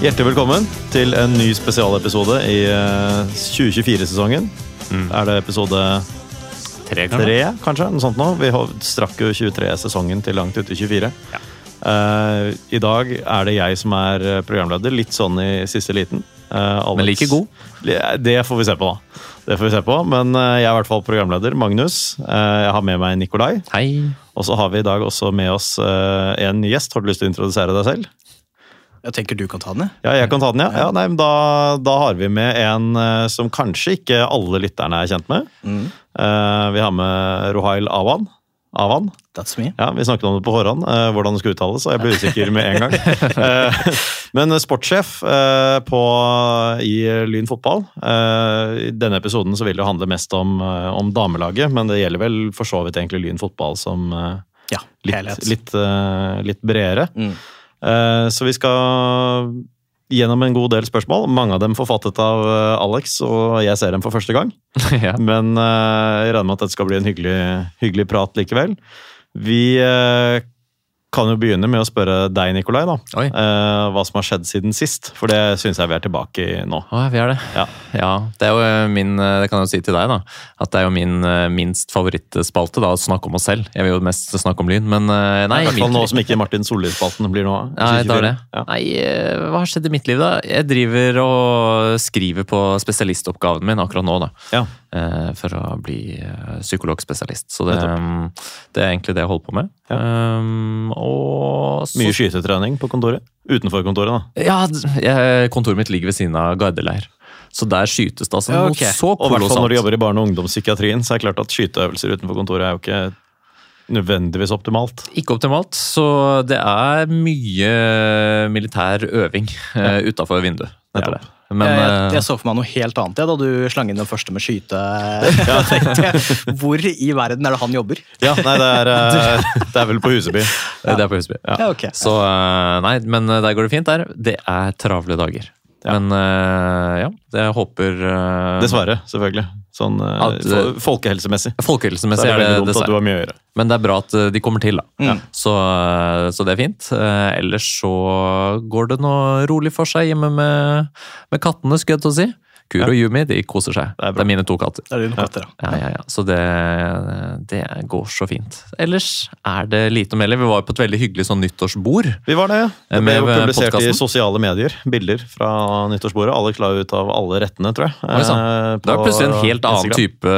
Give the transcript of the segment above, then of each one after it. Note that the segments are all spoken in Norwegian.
Hjertelig velkommen til en ny spesialepisode i eh, 2024-sesongen. Er det episode Tre, tre, kanskje? Noe sånt nå. Vi strakk jo 23-sesongen til langt ut i 24. Eh, I dag er det jeg som er eh, programleder, litt sånn i siste liten. Uh, Alex- Men like god? Det får vi se på, da. Det får vi se på, Men uh, jeg er i hvert fall programleder. Magnus. Jeg har med meg Nikolai. Hei. Og så har vi i dag også med oss en gjest. Har du lyst til å introdusere deg selv? Jeg tenker du kan ta den, jeg. Ja, jeg kan ta den, ja. ja nei, men da, da har vi med en eh, som kanskje ikke alle lytterne er kjent med. Eh, vi har med Rohail Awan. Awan. That's me. Ja, Vi snakket om det på forhånd, eh, hvordan det skulle uttales, og jeg ble usikker med en gang. Men sportssjef på, i Lyn fotball. I denne episoden så vil det handle mest om, om damelaget, men det gjelder vel for så vidt egentlig Lyn fotball som Ja, litt, litt, litt bredere. Mm. Eh, Så vi skal gjennom en god del spørsmål. Mange av dem forfattet av eh, Alex, og jeg ser dem for første gang. ja. Men eh, jeg regner med at dette skal bli en hyggelig, hyggelig prat likevel. Vi kan jo begynne med å spørre deg, Nikolai, da. Eh, hva som har skjedd siden sist. For det syns jeg vi er tilbake i nå. Å, vi er det. Ja. Det er jo eh, min eh, Det kan jeg jo si til deg, da. At det er jo min eh, minst favorittspalte, da, å snakke om oss selv. Jeg vil jo mest snakke om Lyn, men eh, nei. I hvert fall nå som ikke Martin Solli-spalten blir noe av. Nei, det er det. Ja. Nei, hva har skjedd i mitt liv, da? Jeg driver og skriver på spesialistoppgaven min akkurat nå, da. Ja. Eh, For å bli eh, psykologspesialist. Så det, Nettopp. det er egentlig det jeg holder på med. Um, og så Mye skytetrening på kontoret. Utenfor kontoret, da. Ja, jeg, kontoret mitt ligger ved siden av gardeleir. Så der skytes det altså Ja, noe så kolossalt. Og hvert fall når du jobber i barne- og ungdomspsykiatrien, så er det klart at skyteøvelser utenfor kontoret er jo ikke nødvendigvis optimalt. Ikke optimalt, så det er mye militær øving uh, utafor vinduet. Er det. Men jeg, jeg, eh, jeg så for meg noe helt annet jeg, da du slang inn den første med skyte. Hvor i verden er det han jobber? Ja, nei, det er, eh, det er vel på Huseby. det er på Huseby, Ja, Okay. Så eh, nei, men der går det fint der. Det er travle dager. Ja. Men eh, ja, jeg håper eh, Dessverre, selvfølgelig. Sånn eh, At, eh, fo- folkehelsemessig. Så Folkehelsemessig er det er det veldig at du dessverre. har mye å gjøre. Men det er bra at de kommer til, da. Mm. Så, så det er fint. Ellers så går det nå rolig for seg hjemme med, med kattene, skulle jeg til å si. Kuro og Yumi de koser seg. Det er Det er, mine to katter. Det er dine katter. Ja, ja, ja. Så det, det går så fint. Ellers er det lite å melde. Vi var på et veldig hyggelig sånn nyttårsbord. Vi var det. Det ble jo publisert i sosiale medier. Bilder fra nyttårsbordet. Alex la ut av alle rettene, tror jeg. Oi, sånn. eh, Det er plutselig en helt annen Instagram. type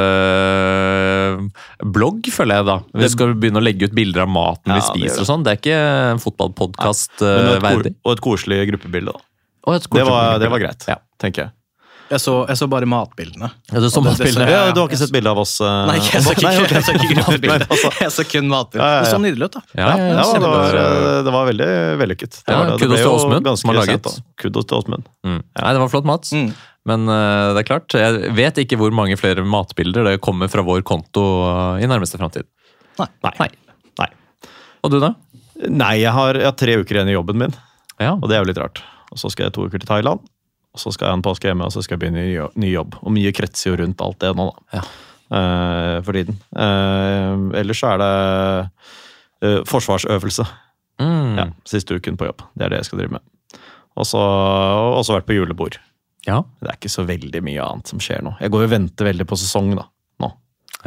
øh, blogg, føler jeg da. Vi skal begynne å legge ut bilder av maten Ja, vi spiser og sånn. Det er ikke en fotballpodkast verdig. Og et koselig gruppebilde. da. Og et Det var, det var greit, Ja. tenker jeg. Jeg så, jeg så bare matbildene. Ja, du så matbildene. det- det Ja, du har ikke sett bilde av oss? eh, Nei, jeg så ikke, jeg så ikke gruppebilde. Altså. Jeg så kun matbilder. Ja, ja, ja. Det så nydelig ut, da. Ja, ja, ja, Ja, det, var, det var veldig vellykket. Det Ja, var det. Det kudos ble til jo Åsmund, ganske som har laget. sent. Kudos til Åsmund. Mm. Nei, det var flott mat. Mm. Men uh, det er klart, jeg vet ikke hvor mange flere matbilder det kommer fra vår konto uh, i nærmeste framtid. Nei. Nei. Nei. Og du, da? Nei, jeg har, jeg har tre uker igjen i jobben min, Ja. og det er jo litt rart. Og så skal jeg to uker til Thailand, og så skal jeg ha en påske hjemme, og så skal jeg begynne ny jobb. Og mye kretser jo rundt alt det nå, da. Ja. Uh, for tiden. Uh, ellers så er det uh, forsvarsøvelse. Mm. Ja, siste uken på jobb. Det er det jeg skal drive med. Og så også vært på julebord. ja. Det er ikke så veldig mye annet som skjer nå. Jeg går og venter veldig på sesong, da. Nå.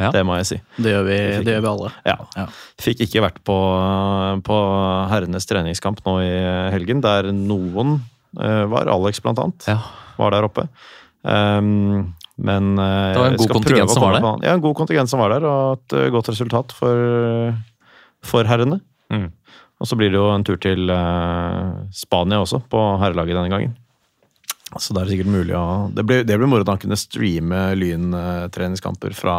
Ja. Det må jeg si. Det gjør vi, det gjør vi alle. Ja. Ja. Fikk ikke vært på, på herrenes treningskamp nå i helgen, der noen var. Alex, blant annet, ja. var der oppe. Um, men eh, Det var en god kontingent som var der? Ja, en god kontingent som var der, og et eh, godt resultat for, for herrene. Mm. Og så blir det jo en tur til eh, Spania også, på herrelaget denne gangen. Så det er sikkert mulig å Det blir, det blir moro å kunne streame lyntreningskamper fra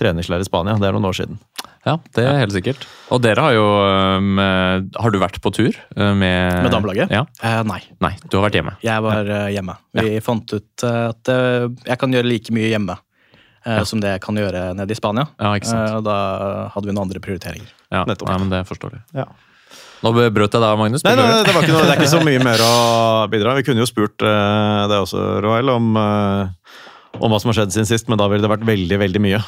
treningsleir i Spania. Det er noen år siden. Ja, det er helt sikkert. Og dere har jo med, Har du vært på tur uh, med Med damelaget? Ja. Eh, nei, Nei, du har vært hjemme. jeg var ja. hjemme. Vi fant ut eh, at eh, jeg kan gjøre like mye hjemme Ja. som det jeg kan gjøre nede i Spania. Ja, ikke sant. Eh, og da hadde vi noen andre prioriteringer. Ja, nettopp. Nei, men det forstår du. Ja. Nå brøt jeg deg, Magnus. Nei, nei, beklager. det, var ikke noe, det er ikke så mye mer å bidra. Vi kunne jo spurt uh, deg også, Roel, om, uh, om hva som har skjedd siden sist, men da ville det vært veldig, veldig mye.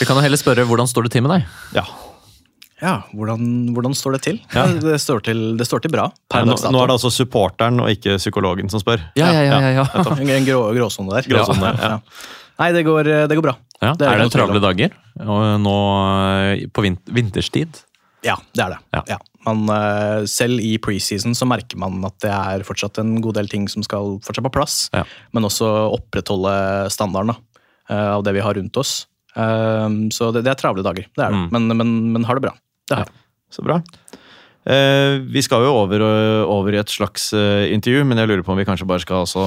Vi kan jo heller spørre hvordan står det til med deg? Ja. Ja, hvordan, hvordan står det til? Ja. Det, står til det står til bra. Per Nå, nå er det altså supporteren og ikke psykologen som spør. Ja, ja, ja. ja, ja. En, en grå, gråsone der. Gråsone der, ja. Nei, det går, det går bra. ja. Det er Er det travle dager nå eh, på vinterstid? Ja, det er det. Ja. Ja. Man, eh, selv i preseason så merker man at det er fortsatt en god del ting som skal fortsatt på plass. Ja. Men også opprettholde standarden da, eh, av det vi har rundt oss. Eh, Så det, det er travle dager, det er det. Mm. Men, men, men har det bra. Det har jeg. Så bra. Uh, vi skal jo over, over i et slags uh, intervju, men jeg lurer på om vi kanskje bare skal også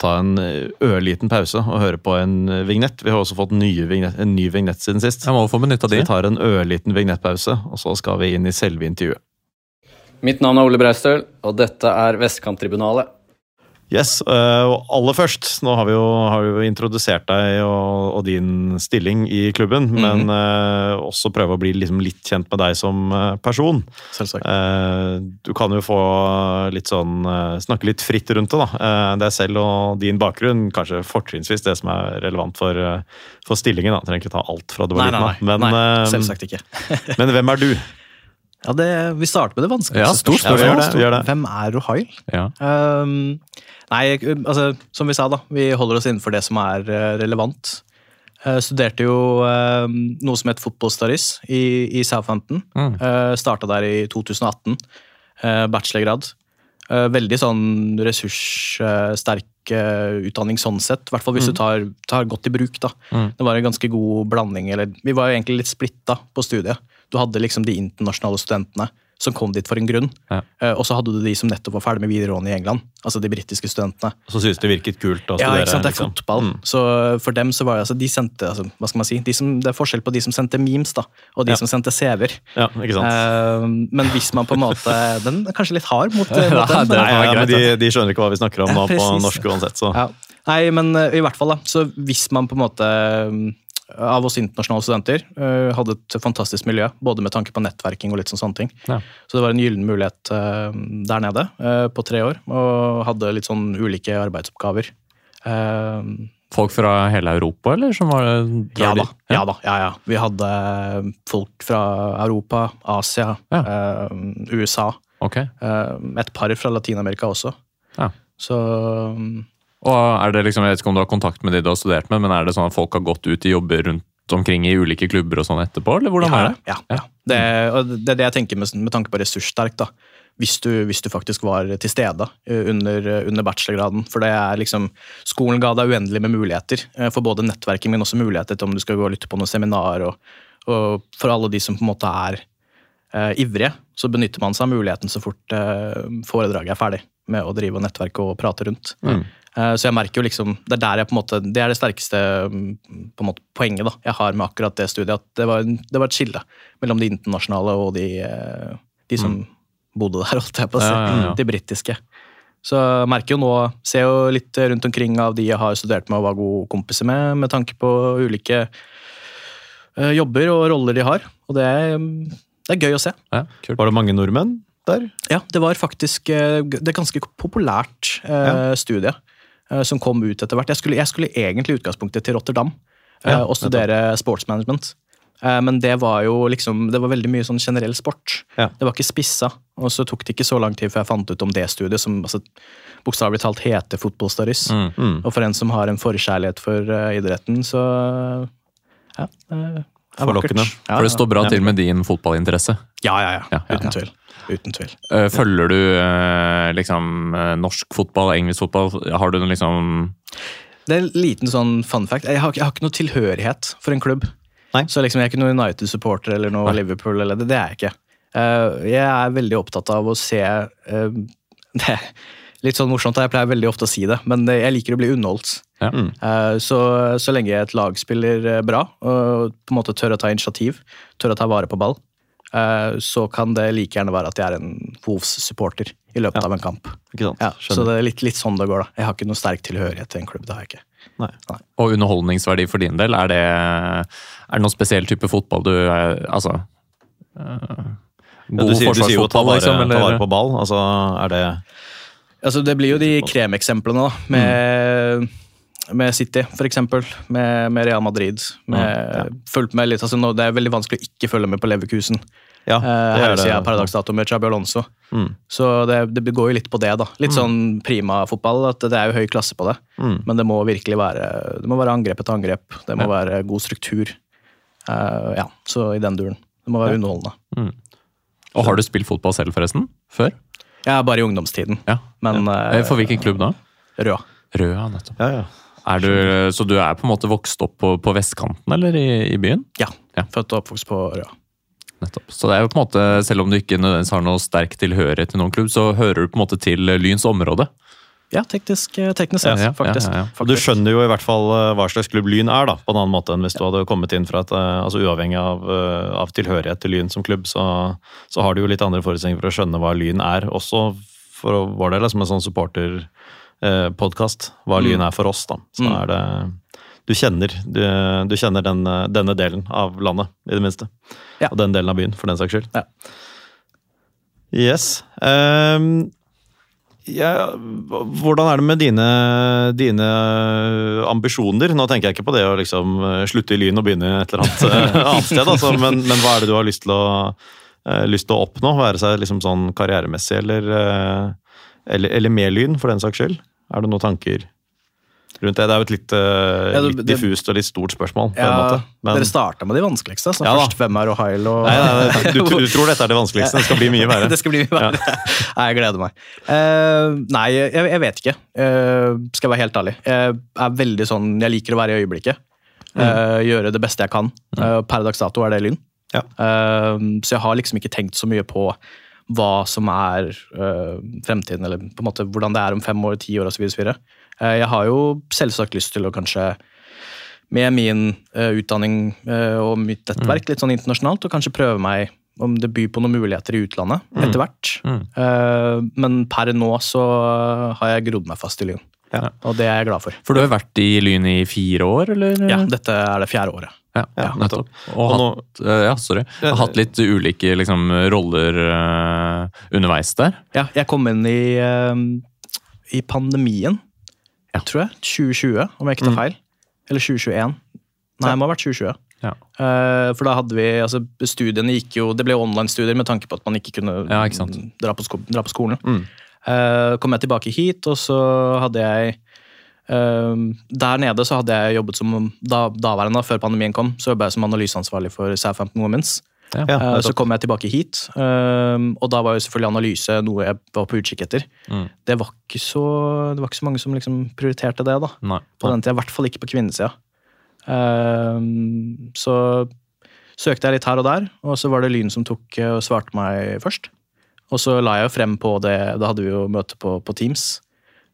ta en eh, ørliten pause og høre på en eh, vignett. Vi har også fått nye vignett, en ny vignett siden sist. Jeg må få benytta Så de. vi tar en ørliten vignettpause, og så skal vi inn i selve intervjuet. Mitt navn er Ole Breistøl, og dette er Vestkanttribunalet. Yes, eh, og aller først, nå har vi jo, har vi jo introdusert deg og, og din stilling i klubben, men uh, også prøve å bli liksom litt kjent med deg som eh, person. Selvsagt. Uh, du kan jo få litt sånn uh, Snakke litt fritt rundt det, da. Deg selv og din bakgrunn, kanskje fortrinnsvis det som er relevant for, for stillingen. da. Trenger ikke ta alt fra du var liten. Men, nei selvsagt ikke. men hvem er du? Ja, det, vi starter med det vanskeligste Ja, stort spørsmål. Ja, vi gjør det, vi gjør det. Hvem er Rohail? Ja. Um, nei, altså, som vi sa, da. Vi holder oss innenfor det som er eh, relevant. Jeg studerte jo eh, noe som het fotballstudies i, i Southampton. Mm. Starta der i 2018. eh, bachelorgrad. Eh, veldig sånn ressurssterk eh, utdanning sånn sett. I hvert fall hvis du tar, tar godt i bruk. da. Mm. Det var en ganske god blanding. eller Vi var jo egentlig litt splitta på studiet. Du hadde liksom de internasjonale studentene som kom dit for en grunn. Ja. Eh, og så hadde du de som nettopp var ferdig med videregående i England. Altså de britiske studentene. Så synes det virket kult å Ja, studere? ikke sant, Det er liksom. fotball. Mm. Så for dem så var det altså, de sendte, altså, hva skal man si, de som, Det er forskjell på de som sendte memes da, og de Ja. som sendte CV-er. Ja, ikke sant. Eh, men hvis man på en måte Den er kanskje litt hard mot, mot Ja, dem. det Nei, er ja, men de, de skjønner ikke hva vi snakker om Ja, nå på norsk uansett, så Ja. Nei, men eh, i hvert fall, da. Så hvis man på en måte eh, av oss internasjonale studenter eh, hadde et fantastisk miljø, både med tanke på nettverking og litt sånn sånne ting. Ja. Så det var en gyllen mulighet eh, der nede eh, på tre år, og hadde litt sånn ulike arbeidsoppgaver. Folk fra hele Europa, eller? Som var, ja da, ja da. Ja, ja. Vi hadde folk fra Europa, Asia, USA. Okay. et par fra Latin-Amerika også. Ja. Så Og er det liksom, Jeg vet ikke om du har kontakt med de du har studert med, men er det sånn at folk har gått ut i jobber rundt omkring i ulike klubber og sånn etterpå, eller hvordan er det? Ja, ja. Det, det er det jeg tenker med, med tanke på ressurssterk. da. Hvis du, hvis du faktisk var til stede under, under bachelorgraden. For det er liksom, skolen ga deg uendelig med muligheter for både nettverking, men også muligheter til om du skal gå og lytte på noen seminar. Og, og for alle de som på en måte er eh, ivrige, så benytter man seg av muligheten så fort eh, foredraget er ferdig med å drive og nettverke og prate rundt. Mm. Eh, Så jeg merker jo liksom, Det er der jeg på en måte, det er det sterkeste mm, på en måte, poenget da, jeg har med akkurat det studiet. At det var, det var et skille mellom de internasjonale og de, eh, de som bodde der, holdt jeg på å si. Ja, ja, ja. De britiske. Så jeg merker jo nå, ser jo litt rundt omkring av de jeg har studert med og var gode kompiser med, med tanke på ulike eh, jobber og roller de har. Og det er, det er gøy å se. Ja. Var det mange nordmenn der? Ja, det var faktisk det er ganske populært eh, studie eh, som kom ut etter hvert. Jeg skulle, jeg skulle egentlig i utgangspunktet til Rotterdam eh, Ja, og studere sportsmanagement. Eh, men det var jo liksom, det var veldig mye sånn generell sport. Ja. Det var ikke spissa. Og så tok det ikke så lang tid før jeg fant ut om det studiet, som altså, bokstavelig talt heter Football Studies. Mm. Mm. Og for en som har en forkjærlighet for uh, idretten, så ja. eh, er Forlokkende. Ja, For det står bra til med din fotballinteresse. Ja, ja, ja. Ja, ja, Uten tvil. Uten tvil. Eh, Følger du eh, liksom eh, norsk fotball, engelsk fotball? Har du noe liksom Det er en liten sånn fun fact. Jeg har, jeg har ikke noe tilhørighet for en klubb. Nei. Så liksom, jeg er ikke noen United-supporter eller noe Liverpool. Eller, det, det er jeg ikke. Eh, jeg er veldig opptatt av å se det er Litt sånn morsomt, jeg pleier veldig ofte å si det, men jeg liker å bli underholdt. Ja. Mm. Eh, så, så lenge et lag spiller bra, og på en måte tør å ta initiativ, tør å ta vare på ball, så kan det like gjerne være at jeg er en Wolves-supporter i løpet Ja. av en kamp. Ikke sant? Ja, så det er litt, litt sånn det går. da. Jeg har ikke noe sterk tilhørighet til en klubb. det har jeg ikke. Nei. Og underholdningsverdi for din del, er det, er det noen spesiell type fotball du er Altså God Ja, du, sier, du sier jo ta vare, liksom, ta vare på ball. Altså, er det Altså, det blir jo de kremeksemplene, da. Med med City, eksempel. Med, med Real Madrid. Med, Fulgt med litt, altså nå, Det er veldig vanskelig å ikke følge med på Leverkusen. Ja, Eh, uh, her er sier jeg det. paradoksdato med Chabi Alonso. Mm. Så det, det går jo litt på det, da. Litt sånn prima-fotball. At det er jo høy klasse på det. Mm. Men det må virkelig være Det må være angrep etter angrep. Det må Ja. være god struktur. Uh, ja, så i den duren. Det må være underholdende. Og har du spilt fotball selv, forresten? Før? Er bare i ungdomstiden. Ja. Men ja. eh, For hvilken klubb da? Røa. Røa, ja, nettopp. Ja, ja. Er du, så du er på en måte vokst opp på, på vestkanten, eller i, i byen? Ja. Ja. Født og oppvokst på Røa. Nettopp. Så det er jo på en måte, selv om du ikke nødvendigvis har noe sterk tilhørighet til noen klubb, så hører du på en måte til Lyns område. Ja, teknisk, eh, teknisk sett, Ja, ja, faktisk. ja, ja. Og Du skjønner jo i hvert fall eh, hva slags klubb Lyn er, da, på en annen måte enn hvis du hadde kommet inn fra et eh, altså Uavhengig av, av tilhørighet til Lyn som klubb, så, så har du jo litt andre forutsetninger for å skjønne hva Lyn er. Også for vår del, som en sånn supporterpodkast, hva Lyn er for oss. da. Så Mm. er det Du kjenner, du, du kjenner den, eh, denne delen av landet, i det minste. Ja. Og den delen av byen, for den saks skyld. Ja. Yes. Um, ja, hvordan er det med dine, dine ambisjoner? Nå tenker jeg ikke på det å liksom eh, slutte i Lyn og begynne et eller annet eh, annet sted, altså, men, men hva er det du har lyst til å, eh, lyst til å oppnå? Være seg liksom sånn karrieremessig eller, eh, eller, eller med Lyn, for den saks skyld? Er det noen tanker rundt det? Det er jo et litt, eh, Ja, det- litt diffust og litt stort spørsmål. på en måte. Men- Dere starta med de vanskeligste. Så Ja først hvem er Ohio? og Nei, nei, nei, du, du tror dette er det vanskeligste, det skal bli mye verre. det skal bli mye verre. Nei, jeg gleder meg. Uh, nei, jeg, jeg vet ikke. Uh, skal jeg være helt ærlig. Jeg er veldig sånn, jeg liker å være i øyeblikket. Eh, gjøre det beste jeg kan. Eh, per dags dato er det Lyn. Ja. Så jeg har liksom ikke tenkt så mye på hva som er eh, fremtiden, eller på en måte hvordan det er om fem år, ti år osv. Uh, jeg har jo selvsagt lyst til å kanskje med min eh, utdanning eh, og mitt nettverk litt sånn internasjonalt, og kanskje prøve meg om det byr på noen muligheter i utlandet etter hvert. Mm. Uh, men per nå så har jeg grodd meg fast i Lyn, Ja. og det er jeg glad for. For du har vært i Lyn i fire år, eller? Ja, dette er det fjerde året. Ja, Ja, nettopp. Og, Og hatt, nå, ja, sorry. Ja, hatt litt ulike liksom, roller uh, underveis der. Ja, jeg kom inn i, uh, i pandemien, tror jeg. 2020, om jeg ikke tar feil. Eller 2021. Nei, det må ha vært 2020. Ja. Uh, for da hadde vi, altså Studiene gikk jo Det ble online-studier med tanke på at man ikke kunne Ja, ikke. Dra, på dra på skolen. Mm. Eh, kom jeg tilbake hit, og så hadde jeg uh, Der nede så hadde jeg jobbet som da, daværende, før pandemien kom, så jobbet jeg som analyseansvarlig for Southampton Womens. Ja. Ja, Eh, så kom jeg tilbake hit, eh, og da var jo selvfølgelig analyse noe jeg var på utkikk etter. Mm. Det var ikke så, det var ikke så mange som liksom prioriterte det da, Nei. på den tida. I hvert fall ikke på kvinnesida. Eh, så søkte jeg litt her og der, og så var det Lyn som tok eh, og svarte meg først. Og så la jeg jo frem på det, da hadde vi jo møte på, på Teams.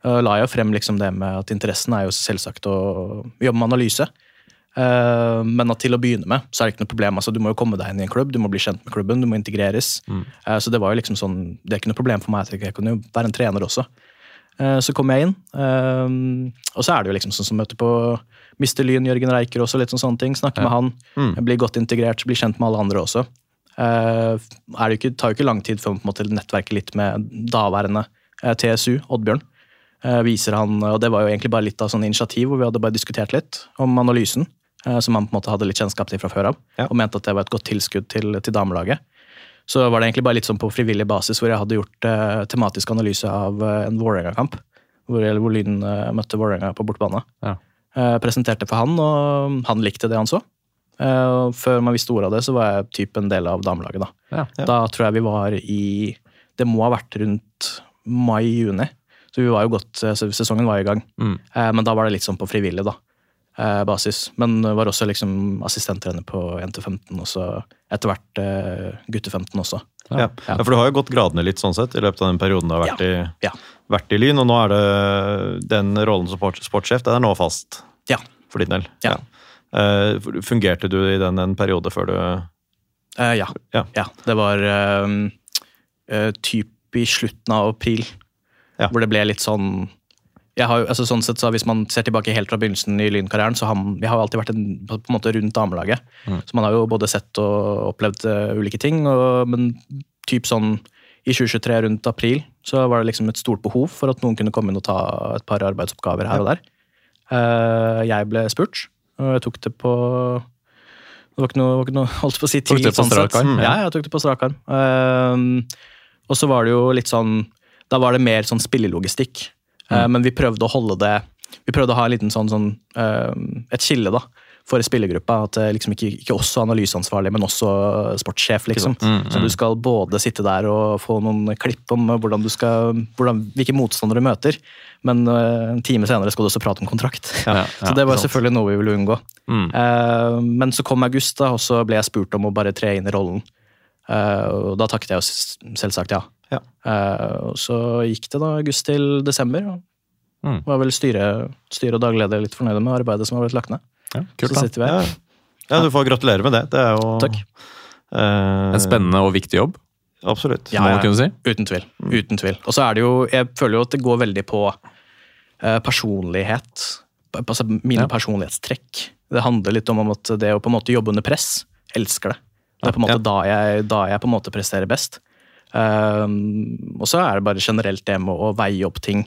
Uh, la jeg jo frem liksom det med at interessen er jo selvsagt å jobbe med analyse. Uh, men at til å begynne med, så er det ikke noe problem. Altså, du må jo komme deg inn i en klubb, du må bli kjent med klubben, du må integreres. Eh, så det var jo liksom sånn, det er ikke noe problem for meg. Jeg kunne jo være en trener også. Så kom jeg inn, og så er det jo liksom sånn som møter på Mr. Lyn, Jørgen Reiker også, litt sånn sånne ting. Snakke med han, Mm. bli godt integrert, bli kjent med alle andre også. Eh, det ikke, tar jo ikke lang tid før man nettverker litt med daværende eh, TSU, Oddbjørn. Eh, viser han, og Det var jo egentlig bare litt av sånn initiativ hvor vi hadde bare diskutert litt om analysen. Som han på en måte hadde litt kjennskap til fra før av, Ja. og mente at det var et godt tilskudd til, til damelaget. Så var det egentlig bare litt sånn på frivillig basis hvor jeg hadde gjort eh, tematisk analyse av eh, en Vålerenga-kamp. Hvor, hvor Lyn eh, møtte Vålerenga på bortebane. Ja. Eh, presenterte for han, og han likte det han så. Eh, og før man visste ordet av det, så var jeg typ en del av damelaget. Da Ja. Ja. Da tror jeg vi var i Det må ha vært rundt mai-juni. Så vi var jo godt, eh, sesongen var i gang. Mm. Uh, men da var det litt sånn på frivillig da, uh, basis. Men var også liksom assistenttrener på 1-15, og så etter hvert eh, gutte 15 også. Ja. ja, For du har jo gått gradene litt sånn sett i løpet av den perioden du har vært, i, Ja. vært i Lyn, og nå er det den rollen som sport, sportssjef, den er nå fast Ja. for din del. Ja. Eh, fungerte du i den en periode før du Eh, ja. Ja. Det var eh, eh, typ i slutten av april, Ja. hvor det ble litt sånn har, altså sånn sett så Hvis man ser tilbake helt fra begynnelsen i Lynkarrieren, så har jeg har alltid vært en, på en måte rundt damelaget. Mm. Så man har jo både sett og opplevd uh, ulike ting. Og, men typ sånn i 2023 rundt april så var det liksom et stort behov for at noen kunne komme inn og ta et par arbeidsoppgaver her og der. Uh, jeg ble spurt, og jeg tok det på Det var ikke noe, var ikke noe holdt på å si Tok det på sånn strak arm? Ja, jeg tok det på strak arm. Eh, og så var det jo litt sånn Da var det mer sånn spillelogistikk. Mm. Eh, men vi prøvde å holde det Vi prøvde å ha en liten sånn, sånn uh, et skille da, for spillergruppa. At det liksom ikke, ikke også analyseansvarlig, men også sportssjef, liksom. Mm, Så du skal både sitte der og få noen klipp om hvordan du skal, hvordan, hvilke motstandere du møter, men eh, en time senere skal du også prate om kontrakt. Ja, Så det var selvfølgelig noe vi ville unngå. Mm. Uh, men så kom august, da, og så ble jeg spurt om å bare tre inn i rollen. Uh, og da takket jeg jo selvsagt ja. Ja. Uh, og så gikk det da august til desember. og Mm. var vel styre, styre og dagleder litt fornøyde med arbeidet som har blitt lagt ned. Ja, kult, så sitter vi her. Ja. ja, du får gratulere med det. Det er jo Takk. eh, En spennende og viktig jobb, Absolutt. Ja, må ja. man kunne si. Uten tvil. Uten tvil. Og så er det jo Jeg føler jo at det går veldig på eh, personlighet. Altså mine Ja. personlighetstrekk. Det handler litt om at det å på en måte jobbe under press. Elsker det. Det er på en måte Ja. da, jeg, da jeg på en måte presterer best. Um, og så er det bare generelt det med å veie opp ting.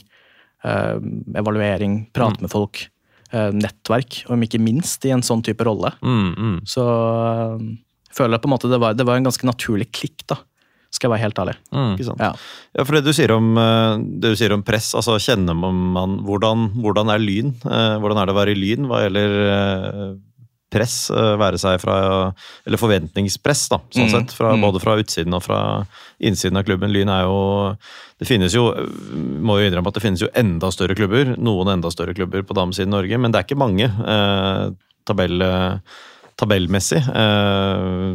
Um, evaluering, prate med folk. Eh, nettverk, om ikke minst i en sånn type rolle. Mm, mm. Så um, jeg føler på en måte det var, det var en ganske naturlig klikk, da. Skal jeg være helt ærlig. Mm. Ikke sant? Ja. Ja, for det du sier om, eh, det du sier om press, altså kjenner man hvordan, hvordan er Lyn? Eh, Hvordan er det å være i Lyn hva gjelder eh, press, eh, være seg fra Eller forventningspress, da, sånn Mm, sett. Fra, mm. Både fra utsiden og fra innsiden av klubben. Lyn er jo Det finnes jo Må jo innrømme at det finnes jo enda større klubber. Noen enda større klubber på damesiden i Norge, men det er ikke mange. Eh, tabell, tabellmessig. Eh,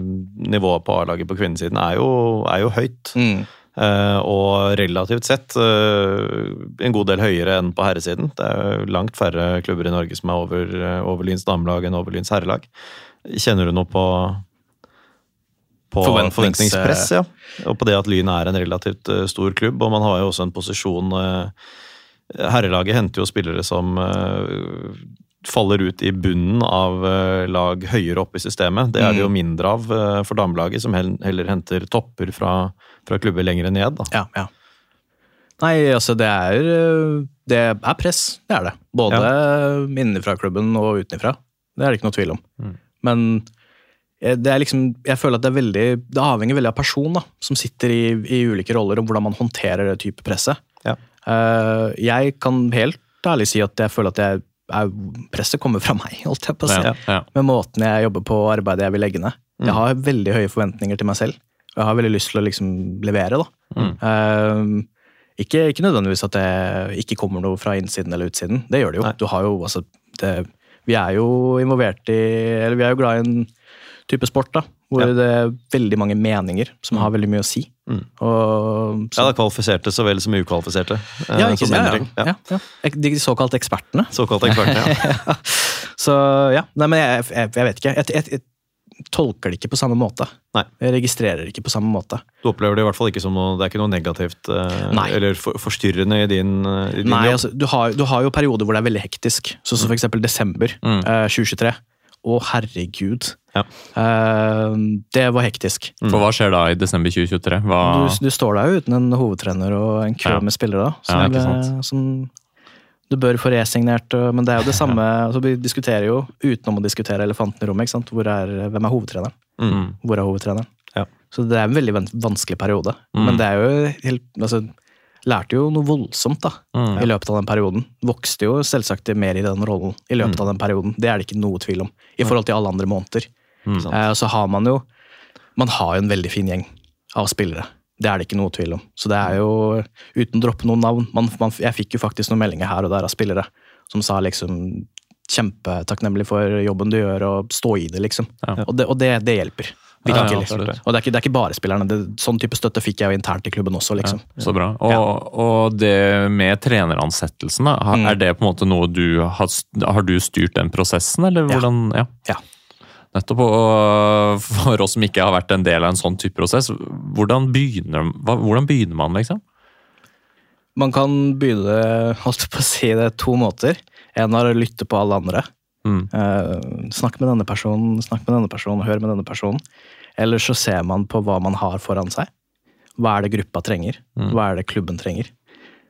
nivået på A-laget på kvinnesiden er jo, er jo høyt. Mm. Eh, og relativt sett eh, en god del høyere enn på herresiden. Det er langt færre klubber i Norge som er over, eh, over Lyns damelag enn over Lyns herrelag. Kjenner du noe på, på Forventnings- forventningspress? Ja. Og på det at Lyn er en relativt stor klubb, og man har jo også en posisjon Herrelaget henter jo spillere som faller ut i bunnen av eh, lag høyere oppe i systemet. Det er det jo Mm. mindre av eh, for damelaget, som heller henter topper fra, fra klubber lenger ned. Da. Ja, ja. Nei, altså det er øh, Det er press, det er det. Både innenfra klubben og utenfra. Det er det ikke noe tvil om. Mm. Men eh, det er liksom, jeg føler at det er veldig Det avhenger veldig av person da, som sitter i, i ulike roller, og hvordan man håndterer det type presset. Ja. Eh, jeg kan helt ærlig si at jeg føler at jeg presset kommer fra meg, holdt jeg på å si. Ja, ja. Med måten jeg jobber på, og arbeidet jeg vil legge ned. Mm. Jeg har veldig høye forventninger til meg selv. Og jeg har veldig lyst til å liksom levere, da. Mm. Eh, ikke, ikke nødvendigvis at det ikke kommer noe fra innsiden eller utsiden. Det gjør det jo. Nei. Du har jo, altså, det, vi er jo involvert i Eller vi er jo glad i en type sport da, hvor Ja. det er veldig mange meninger som har veldig mye å si. Mm. Og, Ja, det er kvalifiserte så vel som ukvalifiserte. eh, ja, ikke sant? Ja, ja. De såkalte ekspertene. Såkalte ekspertene, Ja. Så ja, nei, men jeg, jeg, jeg vet ikke. Jeg, jeg, tolker det ikke på samme måte. Nei. Jeg registrerer det ikke på samme måte. Du opplever det i hvert fall ikke som noe Det er ikke noe negativt eh, Nei. eller for, forstyrrende i din, eh, i din Nei, jobb. altså, du har, du har jo perioder hvor det er veldig hektisk, sånn som for eksempel desember Mm. eh, 2023. Å, herregud. Ja. Uh, det var hektisk. For hva skjer da i desember 2023? Hva... Du, du står der uten en hovedtrener og en kø Ja. med spillere da, som, Ja, eh, som du bør få resignert. Men det er jo det samme altså, Vi diskuterer jo utenom å diskutere elefanten i rommet. er, hvem er hovedtreneren? Mm. Hvor er hovedtreneren? Ja. Så det er en veldig vanskelig periode. Mm. Men det er jo helt altså, Lærte jo noe voldsomt da, Mm. i løpet av den perioden. Vokste jo selvsagt mer i den rollen i løpet Mm. av den perioden. Det er det ikke noe tvil om. I forhold til alle andre måneder. Mm. Eh, så har man jo Man har jo en veldig fin gjeng av spillere. Det er det ikke noe tvil om. Så det er jo, uten å droppe noen navn man, man, Jeg fikk jo faktisk noen meldinger her og der av spillere som sa liksom Kjempetakknemlig for jobben du gjør, og stå i det, liksom. Ja. Og, det, og det, det hjelper. Ja, ja, og det er, ikke, det er ikke bare spillerne. Det, sånn type støtte fikk jeg jo internt i klubben også, liksom. Så bra. Og, og det med treneransettelsen, da, Mm. er det på en måte noe du har, har du styrt den prosessen, eller hvordan? Ja. Ja. Nettopp. Og for oss som ikke har vært en del av en sånn type prosess, hvordan begynner, hvordan begynner man, liksom? Man kan begynne holdt på å si det to måter. En er å lytte på alle andre. Mm. Eh, snakk med denne personen, snakk med denne personen, hør med denne personen. Eller så ser man på hva man har foran seg. Hva er det gruppa trenger? Mm. Hva er det klubben trenger?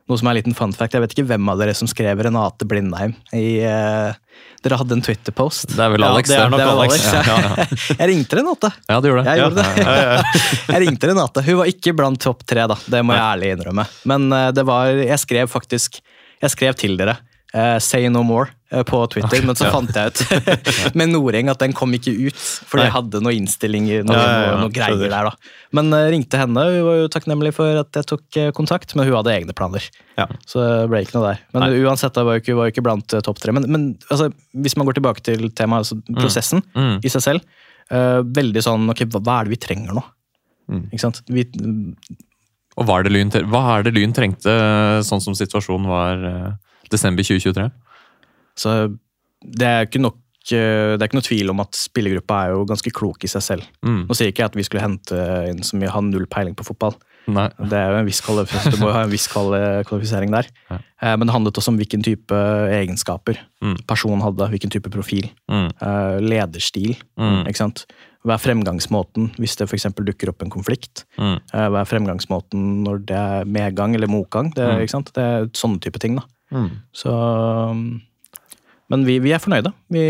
noe som er en liten fun fact. Jeg vet ikke hvem av dere som skrev Renate Blindheim i uh, Dere hadde en Twitter-post. Det er vel Alex, det er nok det er Alex. Alex. Ja, ja. Jeg ringte Renate. Ja, du gjorde det. Jeg Ja. gjorde det. Jeg ringte Renate. Hun var ikke blant topp tre, da. Det må jeg ærlig innrømme. Men uh, det var Jeg skrev faktisk Jeg skrev til dere. Eh, say no more eh, på Twitter, men så fant jeg ut med Noreng at den kom ikke ut. Nei. jeg hadde noen innstillinger, noe, Ja, ja, ja, noe, noe greier der, da. Men uh, ringte henne. Hun var jo takknemlig for at jeg tok kontakt, men hun hadde egne planer. Ja. Så det ble ikke noe der. Men Nei. uansett, hun var jo ikke, var jo ikke blant topp tre. Men, men altså, hvis man går tilbake til temaet, altså prosessen Mm. i seg selv, veldig sånn ok, hva, hva er det vi trenger nå? Mm. Ikke sant? Vi, Og hva er, det lyn, hva er det Lyn trengte, sånn som situasjonen var desember 2023? så det er ikke nok eh, det er ikke noe tvil om at spillergruppa er jo ganske klok i seg selv. Mm. Nå sier ikke jeg at vi skulle hente en som har null peiling på fotball. Nei. Det er jo en viss du må jo ha en viss kvalifisering der. Ja. Eh, Men det handlet også om hvilken type egenskaper Mm. personen hadde. Hvilken type profil. Mm. eh, Lederstil. Mm. ikke sant? Hva er fremgangsmåten hvis det f.eks. dukker opp en konflikt? Mm. Hva er fremgangsmåten når det er medgang eller motgang? Det, Mm. ikke sant? det er sånne type ting. da. Mm. Så, men vi, vi er fornøyde. Vi,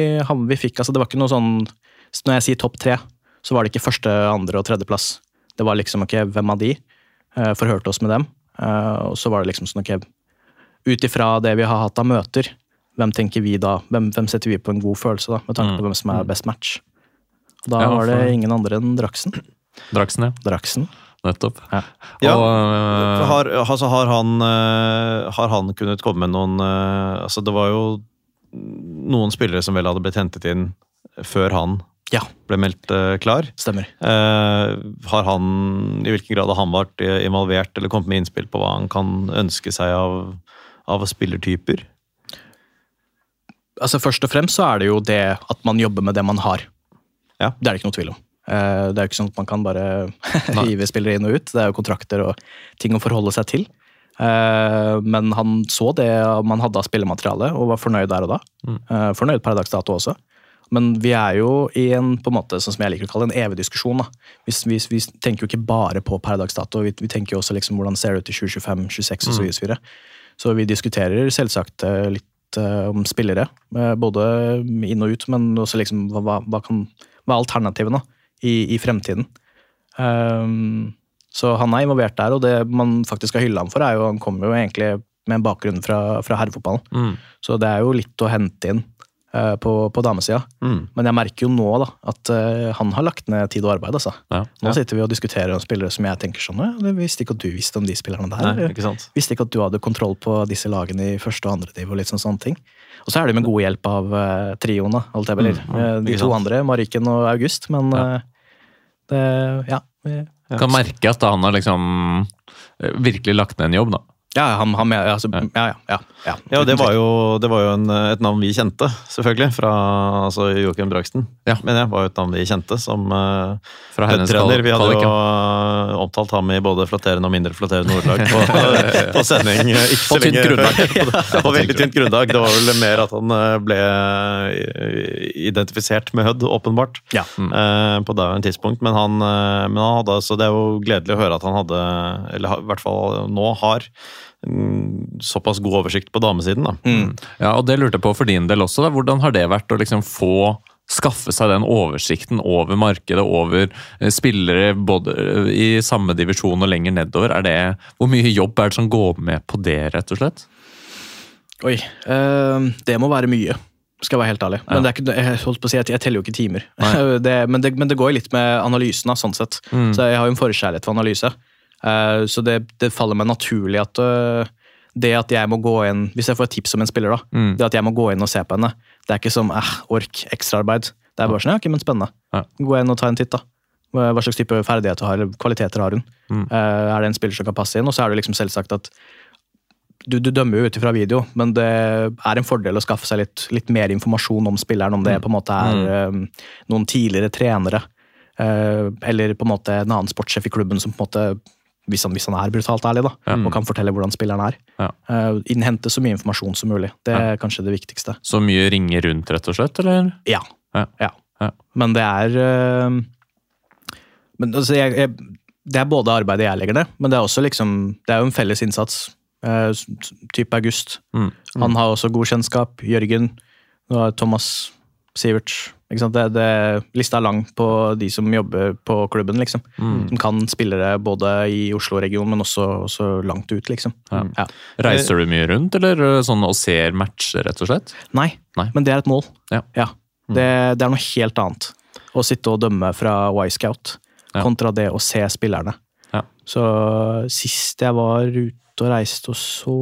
vi fikk, altså Det var ikke noe sånn Når jeg sier topp tre, så var det ikke første, andre og tredjeplass. Det var liksom ok, hvem av de? Eh, forhørte oss med dem. Eh, og så var det liksom sånn ok, ut ifra det vi har hatt av møter, hvem tenker vi da? Hvem, hvem setter vi på en god følelse, da, med tanke Mm. på hvem som er best match? Og da Ja, var det ingen andre enn Draksen. Draksen, ja. Draksen. Nettopp. Ja. Og, ja. Har, altså, har, han, eh, har han kunnet komme med noen eh, Altså, det var jo noen spillere som vel hadde blitt hentet inn før han Ja, ble meldt eh, klar. stemmer. Eh, har han, I hvilken grad har han vært eh, involvert eller kommet med innspill på hva han kan ønske seg av, av spillertyper? Altså Først og fremst så er det jo det at man jobber med det man har. Ja. Det er det ikke noe tvil om. Eh, Det er jo ikke sånn at man kan bare hive spillere inn og ut. Det er jo kontrakter og ting å forholde seg til. Eh, Men han så det man hadde av spillemateriale og var fornøyd der og da. Mm. Eh, Fornøyd per dags dato også. Men vi er jo i en på en måte, sånn som jeg liker å kalle det, en evig diskusjon. Vi, vi, vi tenker jo ikke bare på per dags dato, vi, vi tenker jo også liksom hvordan ser det ut i 2025, 2026 osv. Så, videre. så vi diskuterer selvsagt litt om spillere, både inn og ut, men også liksom hva, hva, kan, hva er alternativene i, i fremtiden. Um, så han er involvert der, og det man faktisk skal hylle ham for, er jo han kommer jo egentlig med en bakgrunn fra, fra herrefotballen. mm. Så det er jo litt å hente inn på, på damesida. Mm. Men jeg merker jo nå da, at uh, han har lagt ned tid og arbeid. altså. Ja. Nå Ja. sitter vi og diskuterer om spillere som jeg tenker sånn «Ja, visste ikke at du visste om de spillerne der. Nei, ikke? Visste ikke at du hadde kontroll på disse lagene i første og andre div. Og litt sånn sånne ting. Og så er det med god hjelp av uh, trioen. Alt jeg vil. Mm, mm, Eh, de to andre, Mariken og August. Men Ja. eh, det Ja. vi- Kan merke at han har liksom eh, virkelig lagt ned en jobb, da. Ja, han, han, med, altså, ja, ja, ja, ja. Ja, det var jo, det var jo en, et navn vi kjente, selvfølgelig, fra altså Joakim Braksten. Ja. Men det var jo et navn vi kjente som uh, Fra herrenes. Vi hadde jo eh, omtalt ham i både flatterende og mindre flatterende ordlag på, på sending. eh, Ikke På så tynt grunnlag. på, på veldig tynt grunnlag. Det var vel mer at han eh, ble eh, identifisert med Hødd, åpenbart, Ja. uh, på det tidspunkt. Men han, eh, men han hadde, så det er jo gledelig å høre at han hadde, eller i hvert fall nå har, mm, såpass god oversikt på damesiden. da. Mm. Ja, og det lurte jeg på for din del også. Da. Hvordan har det vært å liksom få skaffe seg den oversikten over markedet, over eh, spillere både eh, i samme divisjon og lenger nedover? Er det, hvor mye jobb er det som går med på det, rett og slett? Oi. Øh, det må være mye, skal jeg være helt ærlig. Men det er ikke, jeg, holdt på å si, at jeg teller jo ikke timer. det, men, det, men det går litt med analysen, sånn sett. Mm. Så jeg har jo en forkjærlighet for analyse. Eh, så det, det faller meg naturlig at øh, det at jeg må gå inn Hvis jeg får et tips om en spiller, da. Mm. Det at jeg må gå inn og se på henne. Det er ikke som eh, ork, ekstraarbeid. Det er bare sånn, ja, ok, men spennende. Ja. Gå inn og ta en titt, da. Hva slags type ferdigheter har, eller kvaliteter har hun? Mm. Eh, er det en spiller som kan passe inn? Og så er det liksom selvsagt at du, du dømmer jo ut ifra video, men det er en fordel å skaffe seg litt, litt mer informasjon om spilleren, om det på en måte er eh, noen tidligere trenere, uh, eller på en måte en annen sportssjef i klubben som på en måte, hvis han, hvis han er brutalt ærlig, da, Ja. og kan fortelle hvordan spilleren er. Ja. Uh, innhente så mye informasjon som mulig. Det er kanskje det viktigste. Så mye ringer rundt, rett og slett? eller? Ja. Ja. Ja. Men det er uh, men altså, jeg, jeg, Det er både arbeidet jeg legger ned, men det er også liksom Det er jo en felles innsats s- type august. Mm. Han har også god kjennskap. Jørgen. Nå har Thomas Siverts. Ikke? Det, det, lista er lang på de som jobber på klubben, liksom. Mm. Som kan spillere både i Oslo-regionen, men også, også langt ut, liksom. Ja. Ja. Reiser du mye rundt, eller eh, sånn og ser matcher, rett og slett? Nei, Nei. men det er et mål. Ja. Det, det er noe helt annet. Å sitte og dømme fra Y-Scout Ja. kontra det å se spillerne. Ja. Så sist jeg var ute og reiste og så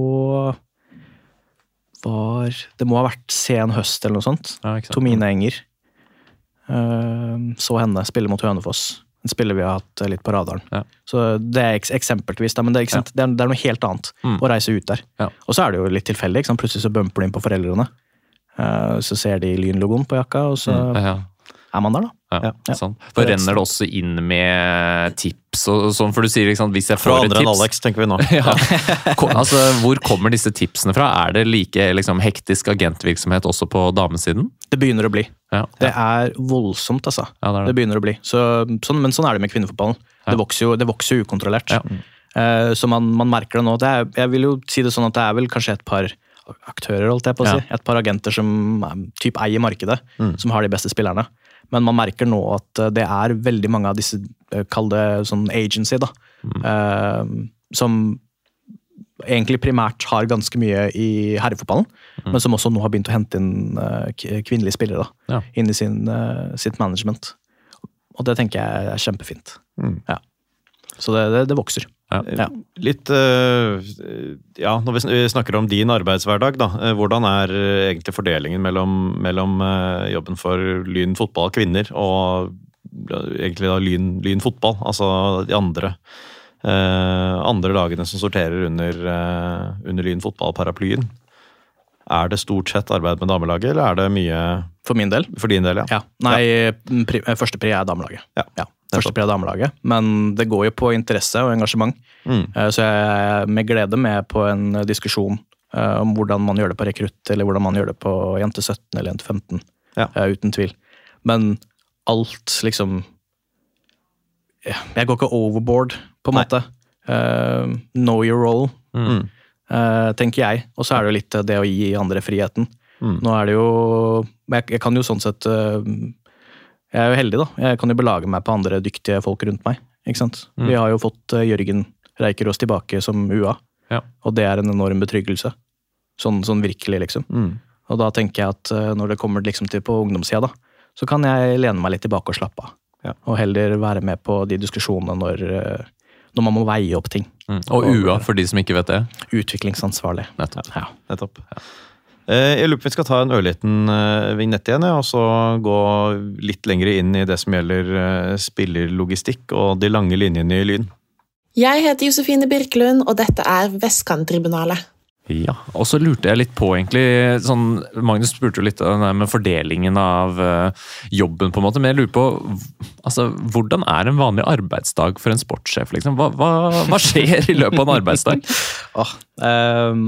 var Det må ha vært sen høst eller noe sånt. Ja? Tomine Enger. Eh, så henne spille mot Hønefoss. En spiller vi har hatt litt på radaren. Ja. Så Det er eks eksempelvis, men det er, sant? Det, er, det noe helt annet Mm. å reise ut der. Ja. Og så er det jo litt tilfeldig. Plutselig så bumper du inn på foreldrene. Eh, så ser de Lyn-logoen på jakka, og så Mm. Ja, er man der, da. ja, Ja. sant. For renner det også inn med tips og sånn? For du sier liksom, hvis jeg får et andre enn Alex, tenker vi nå. ja. Altså, Hvor kommer disse tipsene fra? Er det like liksom, hektisk agentvirksomhet også på damesiden? Det begynner å bli. Ja, Det er voldsomt, altså. ja det er Det det. begynner å bli. Så, sånn, men sånn er det med kvinnefotballen. Ja. Det vokser jo, det vokser jo ukontrollert. Ja. Eh, så man, man merker det nå. Det er, jeg vil jo si det sånn at det er vel kanskje et par aktører, holdt jeg på å Ja. si. Et par agenter som typ eier markedet, Mm. som har de beste spillerne. Men man merker nå at eh, det er veldig mange av disse, eh, kall det sånn agency, da. Mm. eh, som egentlig primært har ganske mye i herrefotballen, Mm. men som også nå har begynt å hente inn kvinnelige spillere da, Ja. inn i sin, sitt management. Og det tenker jeg er kjempefint. Mm. Ja. Så det, det, det vokser. Ja. Ja. Litt eh, Ja, når vi snakker om din arbeidshverdag, da. eh, Hvordan er eh, egentlig fordelingen mellom, mellom jobben for Lyn fotball kvinner og egentlig da Lyn, lyn fotball? Altså de andre andre lagene som sorterer under, under Lyn fotball-paraplyen. Er det stort sett arbeid med damelaget, eller er det mye For min del. for din del, ja? Ja. Nei, ja. første pri er damelaget. Ja. Første er damelaget. Men det går jo på interesse og engasjement. Mm. Eh, Så jeg er med glede med på en diskusjon eh, om hvordan man gjør det på rekrutt, eller hvordan man gjør det på jente 17 eller jente 15. Ja. Eh, Uten tvil. Men alt liksom Jeg går ikke overboard, på en Nei. måte. Uh, know your role, Mm. uh, tenker jeg. Og så er det jo litt det å gi andre friheten. Mm. Nå er det jo Jeg, jeg kan jo sånn sett eh, Jeg er jo heldig, da. Jeg kan jo belage meg på andre dyktige folk rundt meg. Ikke sant? Mm. Vi har jo fått eh, Jørgen Reikerås tilbake som UA, Ja. og det er en enorm betryggelse. Sånn, sånn virkelig, liksom. Mm. Og da tenker jeg at eh, når det kommer liksom til på ungdomssida, da, så kan jeg lene meg litt tilbake og slappe av. Ja. Og heller være med på de diskusjonene når, eh, når man må veie opp ting. Mm. Og UA, for de som ikke vet det. Utviklingsansvarlig. Nettopp. Ja. Nettopp. Eh, Jeg lurer på om vi skal ta en ørliten eh, vignett igjen, og så gå litt lenger inn i det som gjelder eh, spillerlogistikk og de lange linjene i Lyn. Jeg heter Josefine Birkelund, og dette er Vestkanttribunalet. Ja, og så lurte jeg litt på egentlig sånn, Magnus spurte jo litt om med fordelingen av eh, jobben, på en måte, men jeg lurer på altså, hvordan er en vanlig arbeidsdag for en sportssjef? Liksom? Hva, hva, hva skjer i løpet av en arbeidsdag? Åh, ehm,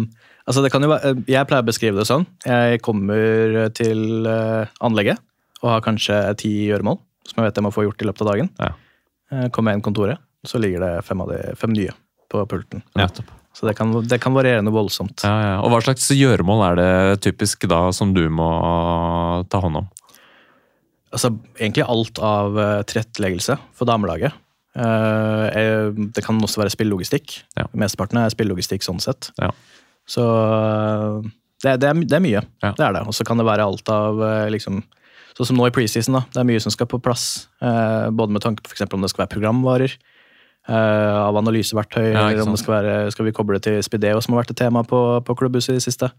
altså det kan jo være, jeg pleier å beskrive det sånn. Jeg kommer til eh, anlegget og har kanskje ti gjøremål som jeg vet jeg må få gjort i løpet av dagen. Ja. Eh, Kommer jeg inn kontoret, så ligger det fem, av de, fem nye på pulten. Nettopp. Så det kan, det kan variere noe voldsomt. Ja, ja. Og hva slags gjøremål er det typisk da som du må ta hånd om? Altså, egentlig alt av eh, tilretteleggelse for damelaget. Eh, det kan også være spillelogistikk. Ja. Mesteparten er spillelogistikk sånn sett. Ja. Så eh, det, det, er, det er mye. Ja. Det er det. Og så kan det være alt av eh, liksom Sånn som nå i preseason, da. Det er mye som skal på plass. eh, både med tanke på for om det skal være programvarer, eh, av analyseverktøy, Ja, eller om det skal, være, skal vi koble til Spideo, som har vært et tema på, på klubbhuset i det siste.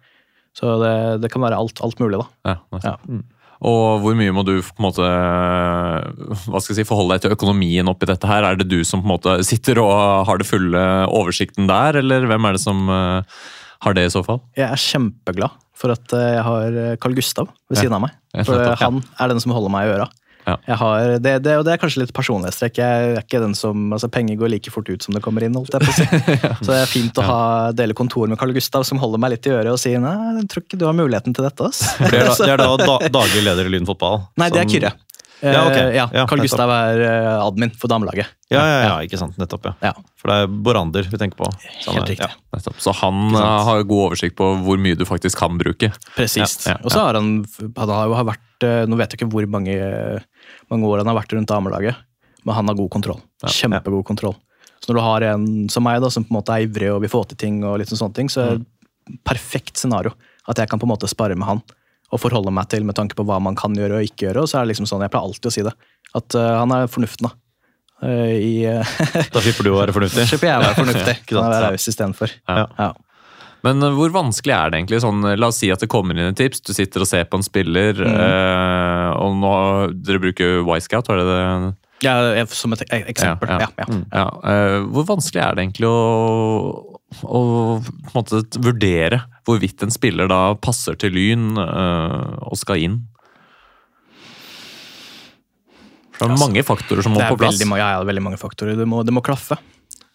Så det, det kan være alt, alt mulig, da. Ja, nettopp. Og hvor mye må du på en måte, hva skal jeg si, forholde deg til økonomien oppi dette her? Er det du som på en måte sitter og har det fulle oversikten der, eller hvem er det som eh, har det i så fall? Jeg er kjempeglad for at eh, jeg har eh, Carl Gustav ved Ja. siden av meg. For ja. han er den som holder meg i øra. Ja. Jeg har, det, det, og det er kanskje litt personlighetstrekk. Jeg er ikke den som, altså Penger går like fort ut som det kommer inn. holdt jeg på å si. Så det er fint å ha, dele kontor med Carl Gustav, som holder meg litt i øret og sier nei, jeg tror ikke du har muligheten til dette. ass. Det er da, det er da, da daglig leder i Lyn fotball. Nei, det er Kyrre. Ja, ok. Eh, ja, Ja, Carl nettopp. Gustav er eh, admin for damelaget. Ja, ja, ja, ikke sant. Nettopp, ja. Ja, For det er Borander vi tenker på. Så Helt riktig. Ja. Nettopp. Så han eh, har god oversikt på hvor mye du faktisk kan bruke. Presist. Ja, ja, Og så har han, han har jo vært eh, Nå vet jeg ikke hvor mange, mange år han har vært rundt damelaget, men han har god kontroll. Kjempegod kontroll. Så når du har en som meg, da, som på en måte er ivrig og vil få til ting, og litt sånne ting, så er det perfekt scenario. At jeg kan på en måte spare med han og forholde meg til med tanke på hva man kan gjøre og ikke gjøre. Og så er det liksom sånn, jeg pleier alltid å si det, at uh, han er fornuften, da. Uh, I, Da slipper du å være fornuftig? da slipper jeg å være fornuftig. Kan jeg være raus istedenfor. Ja. Ja. Men eh, hvor vanskelig er det egentlig? Sånn, la oss si at det kommer inn et tips, du sitter og ser på en spiller, Mm. eh, og nå dere bruker Y-Scout, var det det? Ja, som et eksempel. Ja, Ja, ja. ja. Eh, hvor vanskelig er det egentlig å, å på en måte vurdere hvorvidt en spiller da passer til Lyn øh, og skal inn? For det er mange faktorer som må på plass. veldig, ja, ja, det er veldig mange faktorer. Det må, det må klaffe.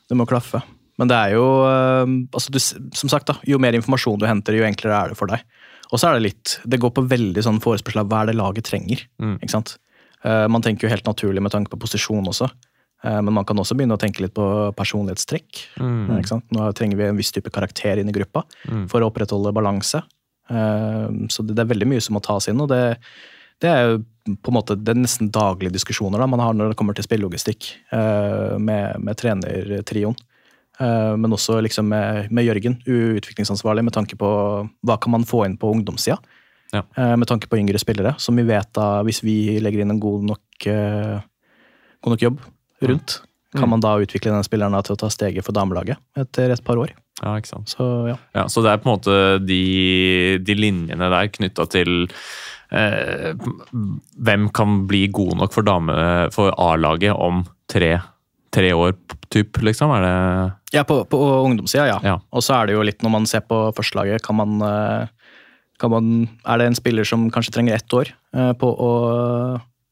Det må klaffe. Men det er jo øh, altså du, Som sagt, da, jo mer informasjon du henter, jo enklere er det for deg. Og så er det litt Det går på veldig sånn forespørsel av hva er det laget trenger. Mm. ikke sant? Uh, man tenker jo helt naturlig med tanke på posisjon også. Eh, men man kan også begynne å tenke litt på personlighetstrekk. Mm. Nå trenger vi en viss type karakter inn i gruppa Mm. for å opprettholde balanse. Eh, så det, er veldig mye som må tas inn, og det, det er jo på en måte det er nesten daglige diskusjoner da, man har når det kommer til spillelogistikk eh, med, med trenertrioen. Men også liksom med, med Jørgen, utviklingsansvarlig, med tanke på hva kan man få inn på ungdomssida. Ja. Med tanke på yngre spillere, som vi vet da, hvis vi legger inn en god nok, god nok jobb rundt, kan man da utvikle den spilleren til å ta steget for damelaget etter et par år. Ja, ikke sant. Så ja. Ja, så det er på en måte de, de linjene der knytta til eh, hvem kan bli god nok for, dame- for A-laget om tre, tre år, typ, liksom? Er det Ja, på, på ungdomssida, ja. Ja. Og så er det jo litt når man ser på førstelaget, kan man, eh, kan man Er det en spiller som kanskje trenger ett år eh, på å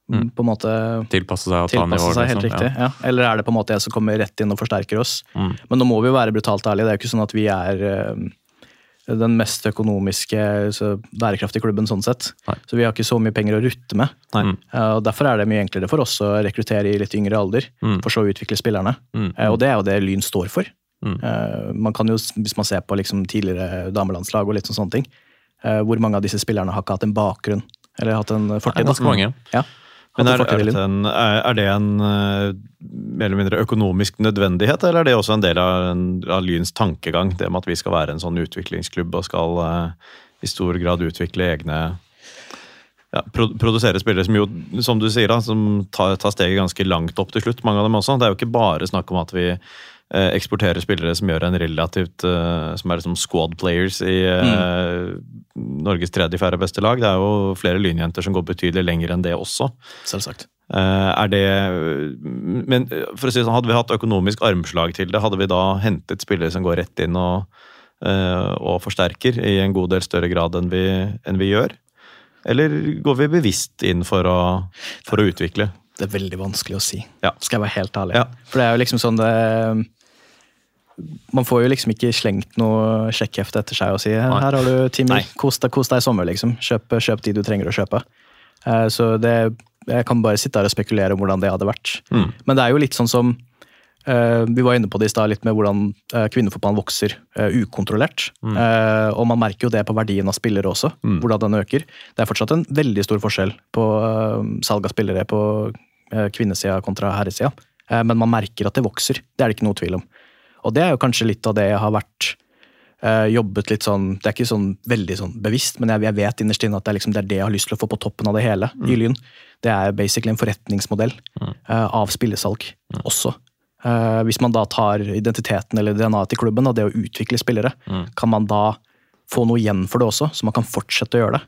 Mm. på en måte tilpasse seg tilpasse seg helt liksom? riktig? Ja. Eller er det på en måte jeg som kommer rett inn og forsterker oss? Mm. Men nå må vi jo være brutalt ærlige. Det er jo ikke sånn at vi er eh, den mest økonomiske bærekraftige klubben sånn sett. Nei. Så vi har ikke så mye penger å rutte med. Mm. Og Derfor er det mye enklere for oss å rekruttere i litt yngre alder, Mm. for så å utvikle spillerne. Mm. Eh, Og det er jo det Lyn står for. Mm. Man kan jo, Hvis man ser på liksom tidligere damelandslag og litt sånn sånne ting, hvor mange av disse spillerne har ikke hatt en bakgrunn eller hatt en fortid? ganske mange. Ja. Men er, er, det en, er er det en eh, mer eller mindre økonomisk nødvendighet, eller er det også en del av, av Lyns tankegang? Det med at vi skal være en sånn utviklingsklubb og skal eh, i stor grad utvikle egne ja, Produsere spillere som jo, som du sier, da, som tar, tar steget ganske langt opp til slutt, mange av dem også. Det er jo ikke bare snakk om at vi eh, eksporterer spillere som gjør en relativt eh, Som er liksom squad players i mm. Norges tredje-fjerde beste lag. Det er jo flere lynjenter som går betydelig lenger enn det også. Selvsagt. Eh, er det Men eh, for å si sånn, hadde vi hatt økonomisk armslag til det, hadde vi da hentet spillere som går rett inn og, eh, og forsterker i en god del større grad enn vi, enn vi gjør? Eller går vi bevisst inn for å, for å utvikle? Det er veldig vanskelig å si, Ja. skal jeg være helt ærlig. Ja. For det er jo liksom sånn det Man får jo liksom ikke slengt noe sjekkhefte etter seg og si her har du ti mil, kos deg, kos deg i sommer, liksom. Kjøp, kjøp de du trenger å kjøpe. Eh, Så det Jeg kan bare sitte her og spekulere om hvordan det hadde vært. Mm. Men det er jo litt sånn som eh, Vi var inne på det i stad, litt med hvordan eh, kvinnefotballen vokser ukontrollert. Eh, og man merker jo det på verdien av spillere også, Mm. hvordan den øker. Det er fortsatt en veldig stor forskjell på salg av spillere på kvinnesida kontra herresida. Men man merker at det vokser. Det er det ikke noe tvil om. Og det er jo kanskje litt av det jeg har vært eh, jobbet litt sånn Det er ikke sånn veldig sånn bevisst, men jeg, jeg vet innerst inne at det er, liksom, det er det jeg har lyst til å få på toppen av det hele i Lyn. Det er basically en forretningsmodell eh, av spillesalg også. Uh, hvis man da tar identiteten eller DNA-et til klubben, og det å utvikle spillere, kan man da få noe igjen for det også, så man kan fortsette å gjøre det.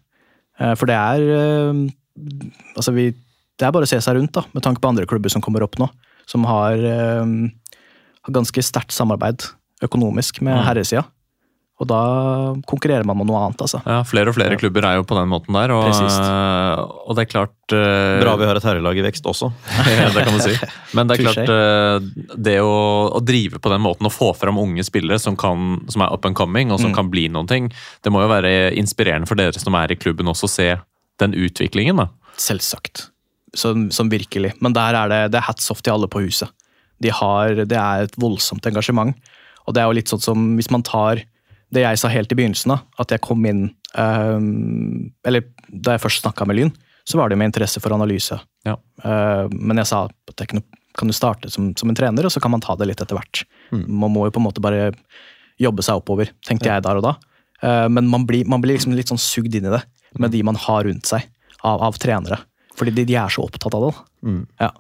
For det er Altså, vi Det er bare å se seg rundt, da, med tanke på andre klubber som kommer opp nå, som har ganske sterkt samarbeid økonomisk med herresida. Og da konkurrerer man med noe annet, altså. Ja, Flere og flere klubber er jo på den måten der, og, og det er klart eh, Bra vi har et herrelag i vekst også. ja, det kan du si. Men det er klart, eh, det å, å drive på den måten og få fram unge spillere som, kan, som er up and coming, og som Mm. kan bli noen ting, det må jo være inspirerende for dere som er i klubben også, å se den utviklingen. da. Selvsagt. som, som virkelig. Men der er det, det er hats off til alle på huset. De har, det er et voldsomt engasjement. Og det er jo litt sånn som hvis man tar det jeg sa helt i begynnelsen, da, at jeg kom inn um, Eller da jeg først snakka med Lyn, så var det med interesse for analyse. Ja. Uh, men jeg sa at det kan, kan du starte som, som en trener, og så kan man ta det litt etter hvert. Man må jo på en måte bare jobbe seg oppover, tenkte jeg der og da. Uh, men man blir, man blir liksom litt sånn sugd inn i det med de man har rundt seg av, av trenere. Fordi de, de er så opptatt av det. Mm. Ja.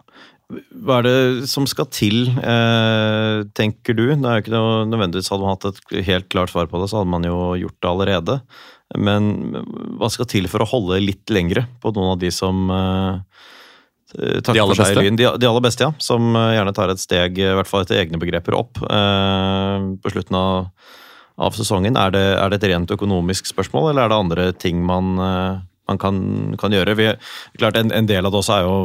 Hva er det som skal til, eh, tenker du? Det er jo ikke noe, nødvendigvis Hadde man hatt et helt klart svar på det, så hadde man jo gjort det allerede. Men hva skal til for å holde litt lengre på noen av de som eh, takker De for seg i? Lyn? De, de aller beste, ja. Som eh, gjerne tar et steg, i hvert fall etter egne begreper, opp eh, på slutten av, av sesongen. Er det, er det et rent økonomisk spørsmål, eller er det andre ting man eh, man kan, kan gjøre. Vi, klart en, en del av det også er jo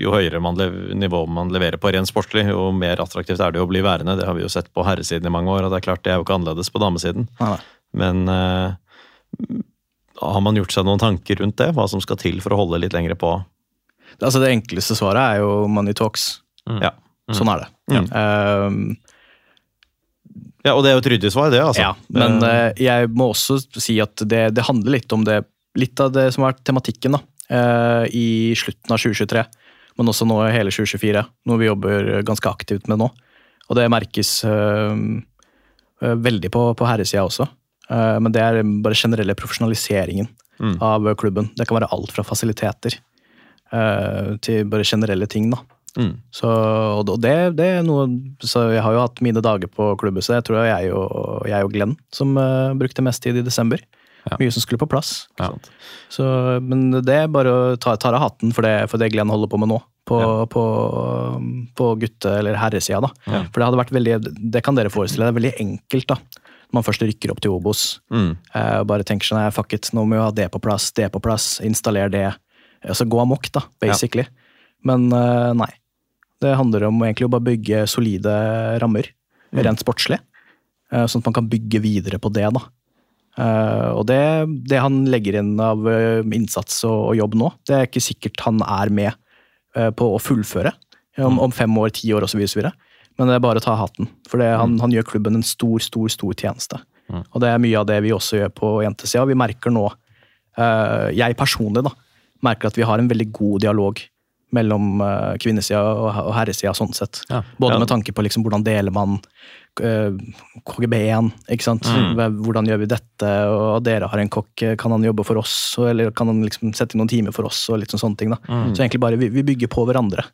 jo høyere man lev, nivå man leverer på rent sportslig, jo mer attraktivt er det jo å bli værende. Det har vi jo sett på herresiden i mange år, og det er klart det er jo ikke annerledes på damesiden. Nei. Men uh, har man gjort seg noen tanker rundt det? Hva som skal til for å holde litt lengre på? Altså Det enkleste svaret er jo money talks. Ja. Sånn er det. Mm. Ehm, ja, og det er jo et ryddig svar, det. altså. Ja, men uh, jeg må også si at det, det handler litt om det Litt av det som har vært tematikken da, eh, i slutten av 2023, men også nå i hele 2024. Noe vi jobber ganske aktivt med nå. Og det merkes eh, eh, veldig på, på herresida også. Men det er bare generelle profesjonaliseringen Mm. av klubben. Det kan være alt fra fasiliteter til bare generelle ting. da. Mm. Så, og det, det er noe Så jeg har jo hatt mine dager på klubbhuset. Jeg tror jeg og, jeg og Glenn som brukte mest tid i desember. Ja. Mye som skulle på plass. Ja. Så, men det er bare å ta, ta av hatten for det, for det Glenn holder på med nå. På, Ja. på, på gutte- eller herresida. da. For det hadde vært veldig, det kan dere forestille det er veldig enkelt da. Når man først rykker opp til Obos. Mm. Eh, og bare tenker sånn, fuck it, nå må vi ha det på plass, det på plass, installer det. Altså gå amok, da, basically. Men eh, nei. Det handler om egentlig å bare bygge solide rammer, rent sportslig. eh, sånn at man kan bygge videre på det, da. Eh, og det, det han legger inn av eh, innsats og, og jobb nå, det er ikke sikkert han er med eh, på å fullføre om, om fem år, ti år osv. Men det er bare å ta hatten. For det, han, han gjør klubben en stor, stor, stor tjeneste. Og det er mye av det vi også gjør på jentesida. Vi merker nå, jeg personlig, da, merker at vi har en veldig god dialog mellom kvinnesida og, herresida, sånn sett. Ja. Både Ja. med tanke på liksom, hvordan deler man KGB1, ikke sant. Mm. Hvordan gjør vi dette, og dere har en kokk, kan han jobbe for oss, eller kan han liksom sette inn noen timer for oss, og litt sånn, sånne ting. da. Så egentlig bare vi, vi bygger på hverandre.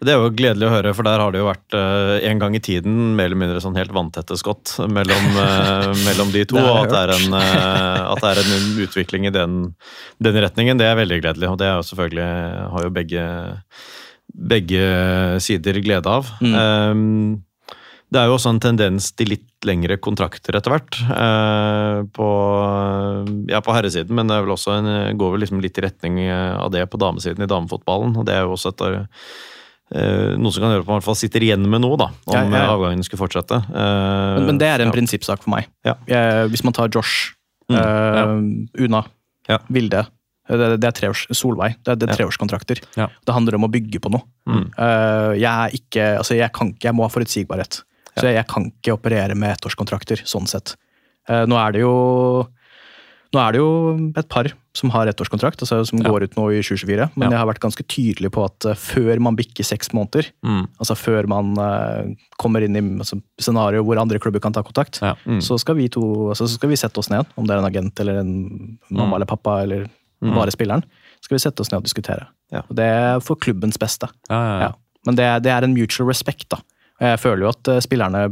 Det er jo gledelig å høre, for der har det jo vært uh, en gang i tiden mer eller mindre sånn helt vanntette skott mellom, uh, mellom de to. Og at det, er en, uh, at det er en utvikling i den, den retningen, det er veldig gledelig. Og det er jo selvfølgelig, har jo begge, begge sider glede av. Eh, det er jo også en tendens til litt lengre kontrakter etter hvert. eh, på, ja, på herresiden, men det vel også en, går vel liksom litt i retning av det på damesiden i damefotballen. og det er jo også et eh, noe som kan gjøre at man i hvert fall sitter igjen med noe, da, om Ja, ja, ja. avgangen skulle fortsette. Eh, Men, men det er en prinsippsak for meg. Hvis man tar Josh, Mm, eh, Una, Ja. Vilde det, det er treårs, Solveig. Det det er treårskontrakter. Det handler om å bygge på noe. Mm. Eh, jeg er ikke, altså jeg kan ikke, jeg må ha forutsigbarhet. Så jeg, jeg kan ikke operere med ettårskontrakter, sånn sett. Eh, nå er det jo nå er det jo et par som har ettårskontrakt, altså som Ja. går ut nå i 2024. Men Ja. jeg har vært ganske tydelig på at eh, før man bikker seks måneder, Mm. altså før man eh, kommer inn i altså, scenario hvor andre klubber kan ta kontakt, Ja. Mm. så skal vi to altså, så skal vi sette oss ned, om det er en agent eller en mamma Mm. eller pappa eller bare spilleren, skal vi sette oss ned og diskutere. Ja. Og det er for klubbens beste. Men det, det er en mutual respect, da. Jeg føler jo at eh, spillerne,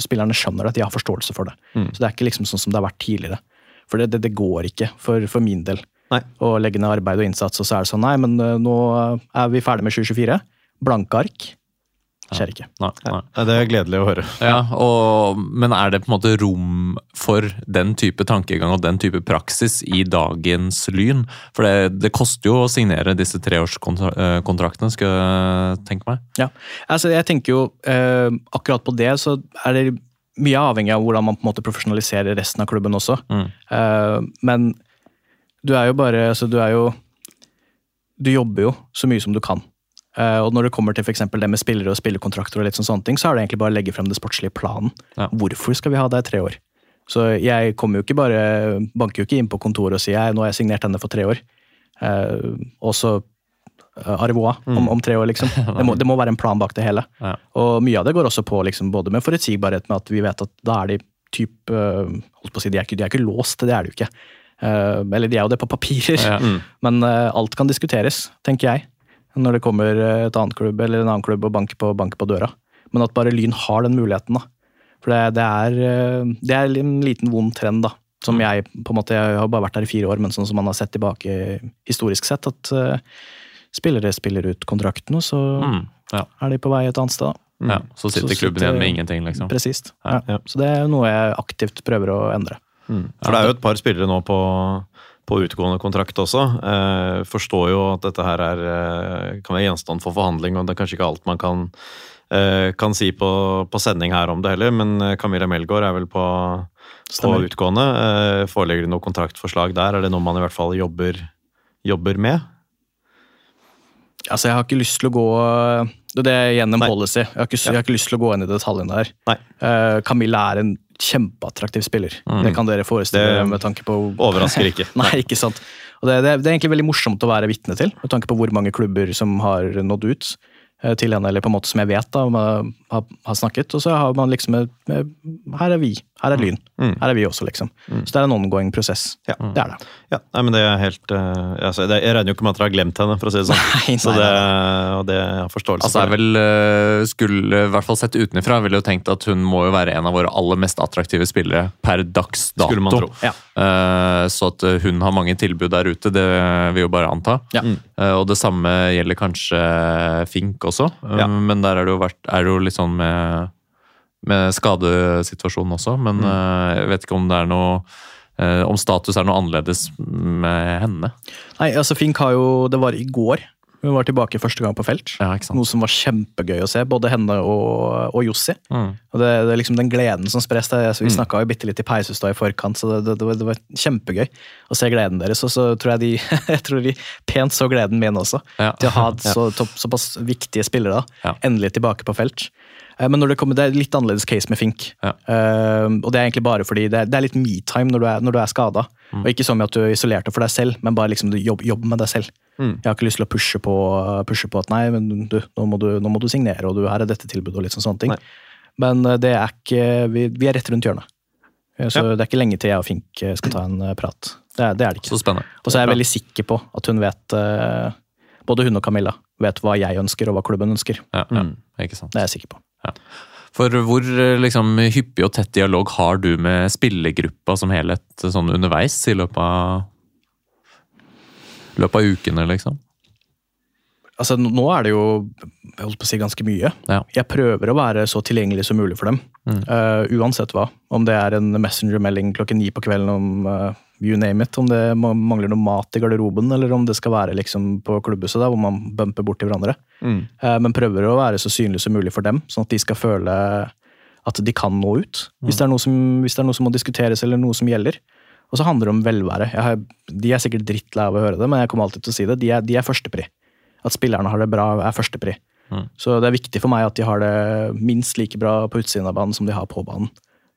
spillerne skjønner det, at de har forståelse for det. Mm. Så det er ikke liksom sånn som det har vært tidligere. For det, det, det går ikke, for, for min del, Nei. å legge ned arbeid og innsats, og så er det sånn nei, men eh, nå er vi ferdig med 2024. Blanke ark. Skjer ikke. Nei, nei. Det er gledelig å høre. Ja, og, men er det på en måte rom for den type tankegang og den type praksis i dagens Lyn? For det, det koster jo å signere disse treårskontraktene, skal jeg tenke meg. Ja, altså jeg tenker jo eh, akkurat på det så er det mye avhengig av hvordan man på en måte profesjonaliserer resten av klubben også. Mm. Eh, men du er jo bare altså du er jo Du jobber jo så mye som du kan Eh, og når det kommer til for det med spillere og spillekontrakter, og litt sånn sånne ting, så er det egentlig bare å legge frem det sportslige planen. Ja. Hvorfor skal vi ha det i tre år? Så jeg kommer jo ikke bare, banker jo ikke inn på kontoret og sier nå har jeg signert denne for tre år. Eh, og så uh, au revoir om, om tre år, liksom. Det må, det må være en plan bak det hele. Ja. Og mye av det går også på liksom, både med forutsigbarhet med at vi vet at da er de typ uh, holdt på å si, de er, ikke, de er ikke låst, det er de jo ikke. Uh, eller de er jo det på papirer, Ja. men uh, alt kan diskuteres, tenker jeg. Når det kommer uh, et annet klubb eller en annen klubb og banker på, banker på døra. Men at bare Lyn har den muligheten, da. For det, det, er, uh, det er en liten vond trend, da. Som jeg på en måte, jeg har bare vært her i fire år, men sånn som man har sett tilbake historisk sett, at uh, spillere spiller ut kontrakten, og så Mm, ja. er de på vei et annet sted. da. ja. Så sitter Så klubben sitter- igjen med ingenting, liksom. Presist. Ja. Ja. Så det er noe jeg aktivt prøver å endre. Mm. For det er jo et par spillere nå på, på utgående kontrakt også. Eh, forstår jo at dette her er, eh, kan være gjenstand for forhandling, og det er kanskje ikke alt man kan, eh, kan si på, på sending her om det heller, men Camilla Melgaard er vel på, på utgående. Eh, foreligger det noe kontraktforslag der? Er det noe man i hvert fall jobber, jobber med? Altså, jeg har ikke lyst til å gå Det er igjen en policy. Jeg har, ikke, jeg har ikke lyst til å gå inn i detaljene der. Eh, Camilla er en kjempeattraktiv spiller. Det kan dere forestille dere med tanke på Overrasker ikke. Nei, ikke sant. Og det, det, det er egentlig veldig morsomt å være vitne til, med tanke på hvor mange klubber som har nådd ut eh, til henne, eller på en måte som jeg vet da, har, har snakket. Og så har man liksom Her er vi. Her er Lyn. Mm. Her er vi også, liksom. Så det er en ongoing prosess. Ja. Det er det. Ja, nei, men det er helt uh, altså, det, Jeg regner jo ikke med at dere har glemt henne, for å si det sånn. Nei, Så det, nei. og det jeg har forståelse Altså, jeg for. det. vel øh, skulle, i hvert fall sett utenfra, ville jo tenkt at hun må jo være en av våre aller mest attraktive spillere per dags dato. Skulle man tro. Ja. Uh, så at hun har mange tilbud der ute, det vil jo bare anta. Ja. Uh, og det samme gjelder kanskje Fink også, Eh, men der er det jo, vært, er det jo litt sånn med, med skadesituasjonen også. Men Mm. eh, jeg vet ikke om det er noe eh, om status er noe annerledes med henne. Nei, altså Fink har jo Det var i går. Hun var tilbake første gang på felt. Ja? Noe som var kjempegøy å se. Både henne og, og Jossi. Mm. Og det, det er liksom den gleden som spres. Det, vi Mm. snakka jo bitte litt i peisestad i forkant, så det, det, var, det var kjempegøy å se gleden deres. Og så tror jeg de, jeg tror de pent så gleden min også, Ja. til å ha så, topp, såpass viktige spillere da, Ja. endelig tilbake på felt. Eh, Men når det, kommer, det er litt annerledes case med Fink. Ja. Uh, og det er egentlig bare fordi det er, det er litt me-time når du er, når du er skada. Mm. Og ikke sånn at du er isolert for deg selv, men bare liksom du jobb, jobb med deg selv. Mm. Jeg har ikke lyst til å pushe på, pushe på at nei, men du, nå, du, nå må du signere, og du, her er dette tilbudet, og litt sånn sånne ting. Nei. Men eh, det er ikke, vi, vi er rett rundt hjørnet. Så Ja. det er ikke lenge til jeg og Fink skal ta en prat. Det det, er det ikke. Så spennende. Og så er jeg veldig sikker på at hun vet uh, Både hun og Camilla vet hva jeg ønsker, og hva klubben ønsker. Ja, ja, Mm. ikke sant. Det er jeg sikker på. For hvor eh, liksom, hyppig og tett dialog har du med spillergruppa som helhet sånn underveis i løpet av, løpet av ukene, liksom? Altså, nå er det jo jeg holdt på å si ganske mye. Ja. Jeg prøver å være så tilgjengelig som mulig for dem. Mm. Uh, uansett hva. Om det er en messenger-melding klokken ni på kvelden om eh, you name it. Om det mangler noe mat i garderoben, eller om det skal være liksom på klubbhuset der, hvor man bumper borti hverandre. Mm. Eh, men prøver å være så synlig som mulig for dem, sånn at de skal føle at de kan nå ut. Hvis, det er noe som, hvis det er noe som må diskuteres, eller noe som gjelder. Og så handler det om velvære. Har, de er sikkert drittlei av å høre det, men jeg kommer alltid til å si det. De er, de er førstepri. At spillerne har det bra, er førstepri. Mm. Så det er viktig for meg at de har det minst like bra på utsiden av banen som de har på banen.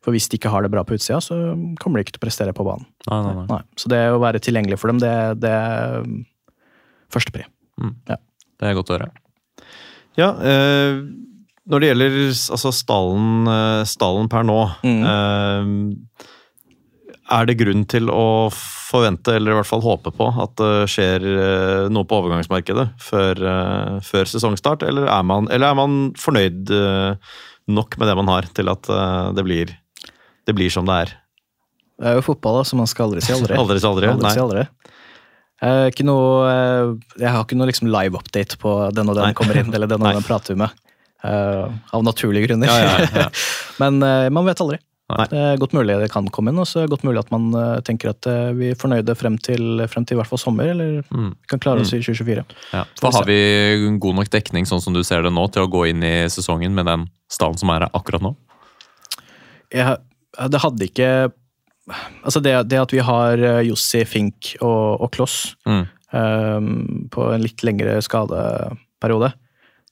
For hvis de ikke har det bra på utsida, så kommer de ikke til å prestere på banen. Nei, nei, nei. Nei. Så det å være tilgjengelig for dem, det, det er førstepri. Mm. Ja. Det er godt å høre. Ja, eh, når det gjelder altså stallen, eh, stallen per nå Mm. eh, Er det grunn til å forvente, eller i hvert fall håpe på, at det skjer eh, noe på overgangsmarkedet før, eh, før sesongstart? Eller er man, eller er man fornøyd nok med det man har, til at det blir, det blir som det er? Det er jo fotball, da, så man skal aldri si aldri. Aldri si aldri. Aldri si aldri. Eh, ikke noe, eh, jeg har ikke noe liksom live update på den og den Nei. kommer inn, eller den og den prater vi med. Eh, av naturlige grunner. Ja, ja, ja. Men eh, man vet aldri. Nei. Det er godt mulig det kan komme inn, og så er det godt mulig at man eh, tenker at eh, vi er fornøyde frem til, frem til i hvert fall sommer, eller Mm. vi kan klare oss i 2024. Ja. For har vi god nok dekning sånn som du ser det nå, til å gå inn i sesongen med den stallen som er her akkurat nå? Jeg, det hadde ikke Altså det, det at vi har eh, Jossi, Fink og, og Kloss Mm. um, på en litt lengre skadeperiode,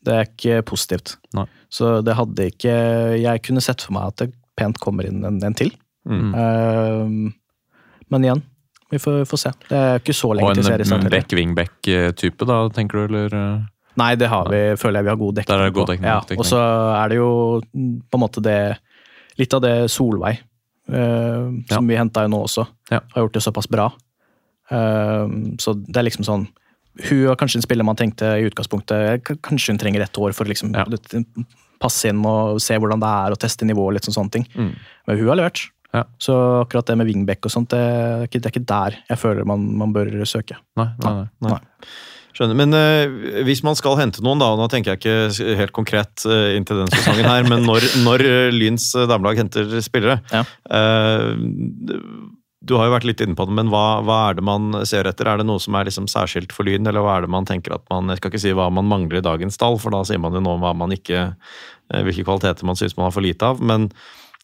Det er ikke positivt. Nei. Så det hadde ikke Jeg kunne sett for meg at det pent kommer inn en, en til. Mm. Um, men igjen, vi får, får se. Det er ikke så lenge til en Og en back-wingback-type, da, tenker du, eller? eh? Nei, det har vi, føler jeg vi har god dekning god på. Ja, og så er det jo på en måte det Litt av det Solveig, eh, som vi henta jo nå også, Ja. har gjort det såpass bra. Eh, så det er liksom sånn Hun er kanskje en spiller man tenkte i utgangspunktet Kanskje hun trenger ett år for å liksom Ja. passe inn og se hvordan det er, og teste nivået. litt sånn sånne ting. Mm. Men hun har levert. Ja. Så akkurat det med wingback og sånt, det det er ikke der jeg føler man, man bør søke. Nei, nei, nei. Nei. Skjønner. Men uh, hvis man skal hente noen, da, og nå tenker jeg ikke helt konkret uh, inntil denne sesongen her, men når, når eh, Lyns eh, damelag henter spillere Ja. uh, Du har jo vært litt inne på det, men hva, hva er det man ser etter? Er det noe som er liksom særskilt for Lyn, eller hva er det man tenker at man Jeg skal ikke si hva man mangler i dagens stall, for da sier man jo nå hva man ikke eh, hvilke kvaliteter man syns man har for lite av. Men,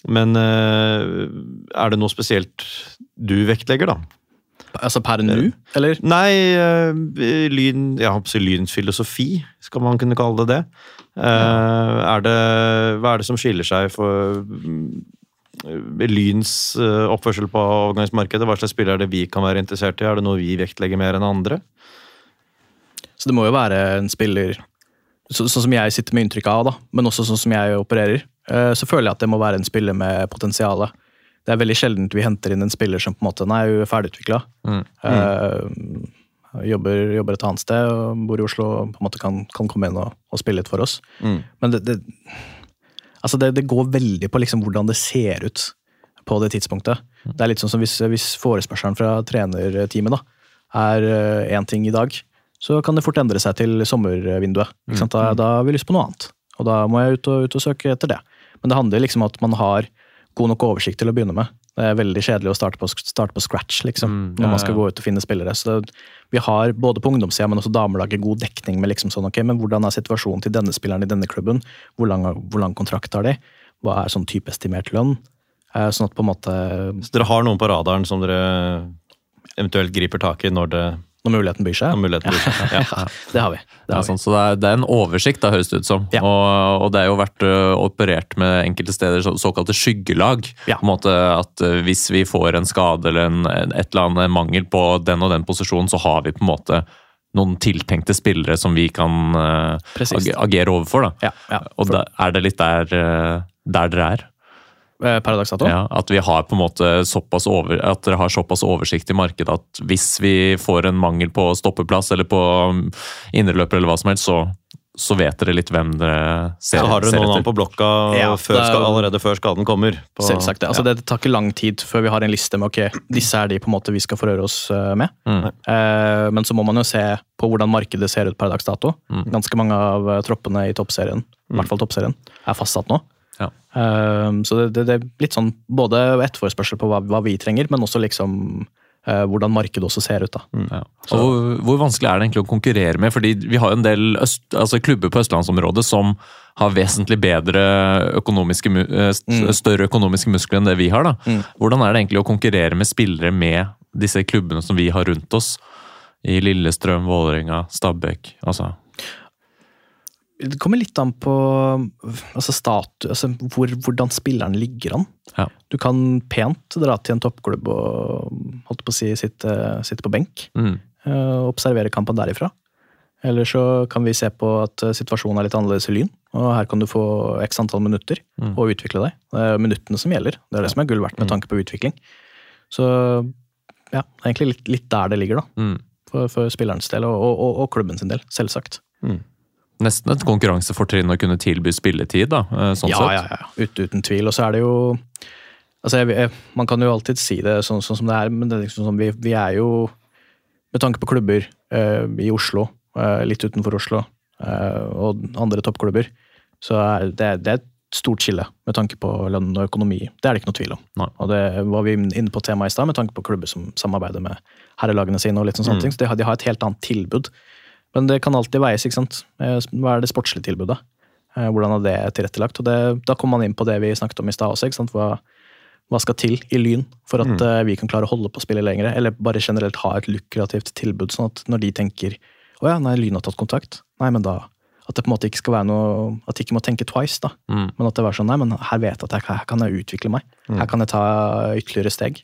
men eh, er det noe spesielt du vektlegger, da? Altså per nå, eller? Nei, eh, lyn, ja, lyns filosofi, skal man kunne kalle det det. Ja. er det hva er det som skiller seg for mm, Lyns eh, oppførsel på overgangsmarkedet? Hva slags spiller er det vi kan være interessert i? Er det noe vi vektlegger mer enn andre? Så det må jo være en spiller så, sånn som jeg sitter med inntrykk av, da, men også sånn som jeg opererer. eh, Så føler jeg at det må være en spiller med potensial. Det er veldig sjeldent vi henter inn en spiller som på en måte nei, hun er ferdigutvikla. Mm. jobber, jobber et annet sted og bor i Oslo og på en måte kan, kan komme inn og, og spille litt for oss. Mm. Men det, det, altså det, det går veldig på liksom hvordan det ser ut på det tidspunktet. Det er litt sånn som hvis, hvis forespørselen fra trenerteamet da, er én ting i dag, så kan det fort endre seg til sommervinduet. Sant? Da, da har vi lyst på noe annet. Og da må jeg ut og, ut og søke etter det. Men det handler liksom om at man har god nok oversikt til å begynne med. Det er veldig kjedelig å starte på, starte på scratch liksom, Mm, når man skal ja. gå ut og finne spillere. Så det, vi har både på ungdomssida, men også damelaget god dekning med liksom sånn, ok, men hvordan er situasjonen til denne spilleren i denne klubben? Hvor lang, hvor lang kontrakt har de? Hva er sånn typeestimert lønn? Eh, Sånn at på en måte, Så dere har noen på radaren som dere eventuelt griper tak i når, det, når muligheten byr seg. når muligheten byr seg? Ja. Det har vi. Det Ja, sånn, vi. så det er, det er en oversikt, da, høres det ut som. Ja. Og, og det er jo vært uh, operert med enkelte steder så, såkalte skyggelag. Ja. På en måte at uh, Hvis vi får en skade eller en, en- et eller annet mangel på den og den posisjonen, så har vi på en måte noen tiltenkte spillere som vi kan uh, agere overfor. da. Ja, ja. Og da er det litt der, der dere er? Eh, Per dags dato? Ja, at vi har på en måte såpass over, at dere har såpass oversikt i markedet at hvis vi får en mangel på stoppeplass eller på um, indreløper eller hva som helst, så, så vet dere litt hvem dere ser, etter. Så har dere noen an på blokka Ja, før, er- ska- allerede før skaden kommer? På, Selvsagt. det. Altså, ja. Det tar ikke lang tid før vi har en liste med ok, disse er de på en måte vi skal forhøre oss eh, med. Mm. Eh, Men så må man jo se på hvordan markedet ser ut per dags dato. Mm. Ganske mange av eh, troppene i toppserien, i hvert fall toppserien, er fastsatt nå. Ja. Um, Så det, det, det er litt sånn både etterforespørsel på hva, hva vi trenger, men også liksom uh, hvordan markedet også ser ut. da. Ja. Og hvor, hvor vanskelig er det egentlig å konkurrere med? Fordi vi har jo en del øst, altså klubber på østlandsområdet som har vesentlig bedre økonomiske, eh, st- større økonomiske muskler enn det vi har. da. Mm. Hvordan er det egentlig å konkurrere med spillere med disse klubbene som vi har rundt oss? I Lillestrøm, Vålerenga, Stabæk. altså... Det kommer litt an på altså statu, altså hvor, hvordan spilleren ligger an. Ja. Du kan pent dra til en toppklubb og holdt på å si, sitte, sitte på benk. Mm. eh, og observere kampen derifra. Eller så kan vi se på at eh, situasjonen er litt annerledes i Lyn. Og her kan du få x antall minutter Mm. og utvikle deg. Det er minuttene som gjelder. Det er det som er gull verdt med tanke på utvikling. Så ja, det er egentlig litt, litt der det ligger, da. Mm. For, for spillerens del og, og, og, og klubben sin del, selvsagt. Nesten et konkurransefortrinn å kunne tilby spilletid, da. eh, sånn ja, sett. ja, ja. Ut, uten tvil. Og så er det jo altså jeg, jeg, Man kan jo alltid si det sånn, sånn som det er, men det er liksom sånn, vi, vi er jo Med tanke på klubber eh, i Oslo, eh, litt utenfor Oslo, eh, og andre toppklubber, så er det, det er et stort skille med tanke på lønn og økonomi. Det er det ikke noe tvil om. Nei. Og det var vi inne på temaet i stad, med tanke på klubber som samarbeider med herrelagene sine. og litt sånne Mm. ting, så de har, de har et helt annet tilbud. Men det kan alltid veies. ikke sant? Eh, Hva er det sportslige tilbudet? Eh, Hvordan er det tilrettelagt? Og det, Da kommer man inn på det vi snakket om i stad også. ikke sant? Hva, hva skal til i Lyn for at Mm. eh, vi kan klare å holde på spillet lenger? Eller bare generelt ha et lukrativt tilbud, sånn at når de tenker å ja, nei, Lyn har tatt kontakt, nei, men da At det på en måte ikke skal være noe At de ikke må tenke twice, da. Mm. Men at det var sånn Nei, men her vet jeg at jeg, her kan jeg utvikle meg. Her kan jeg ta ytterligere steg.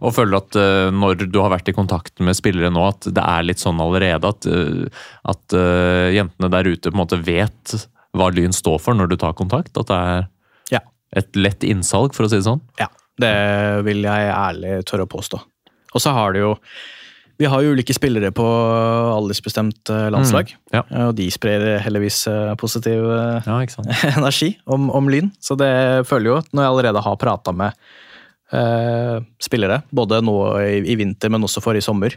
Og føler at uh, når du har vært i kontakt med spillere nå, at det er litt sånn allerede at, uh, at uh, jentene der ute på en måte vet hva Lyn står for når du tar kontakt? At det er Ja. et lett innsalg, for å si det sånn? Ja, det vil jeg ærlig tørre å påstå. Og så har det jo Vi har jo ulike spillere på aldersbestemt eh, landslag. Mm, ja. Og de sprer heldigvis positiv Ja, energi om, om Lyn. Så det føler jo at når jeg allerede har prata med eh, spillere, både nå i, i vinter, men også forrige sommer,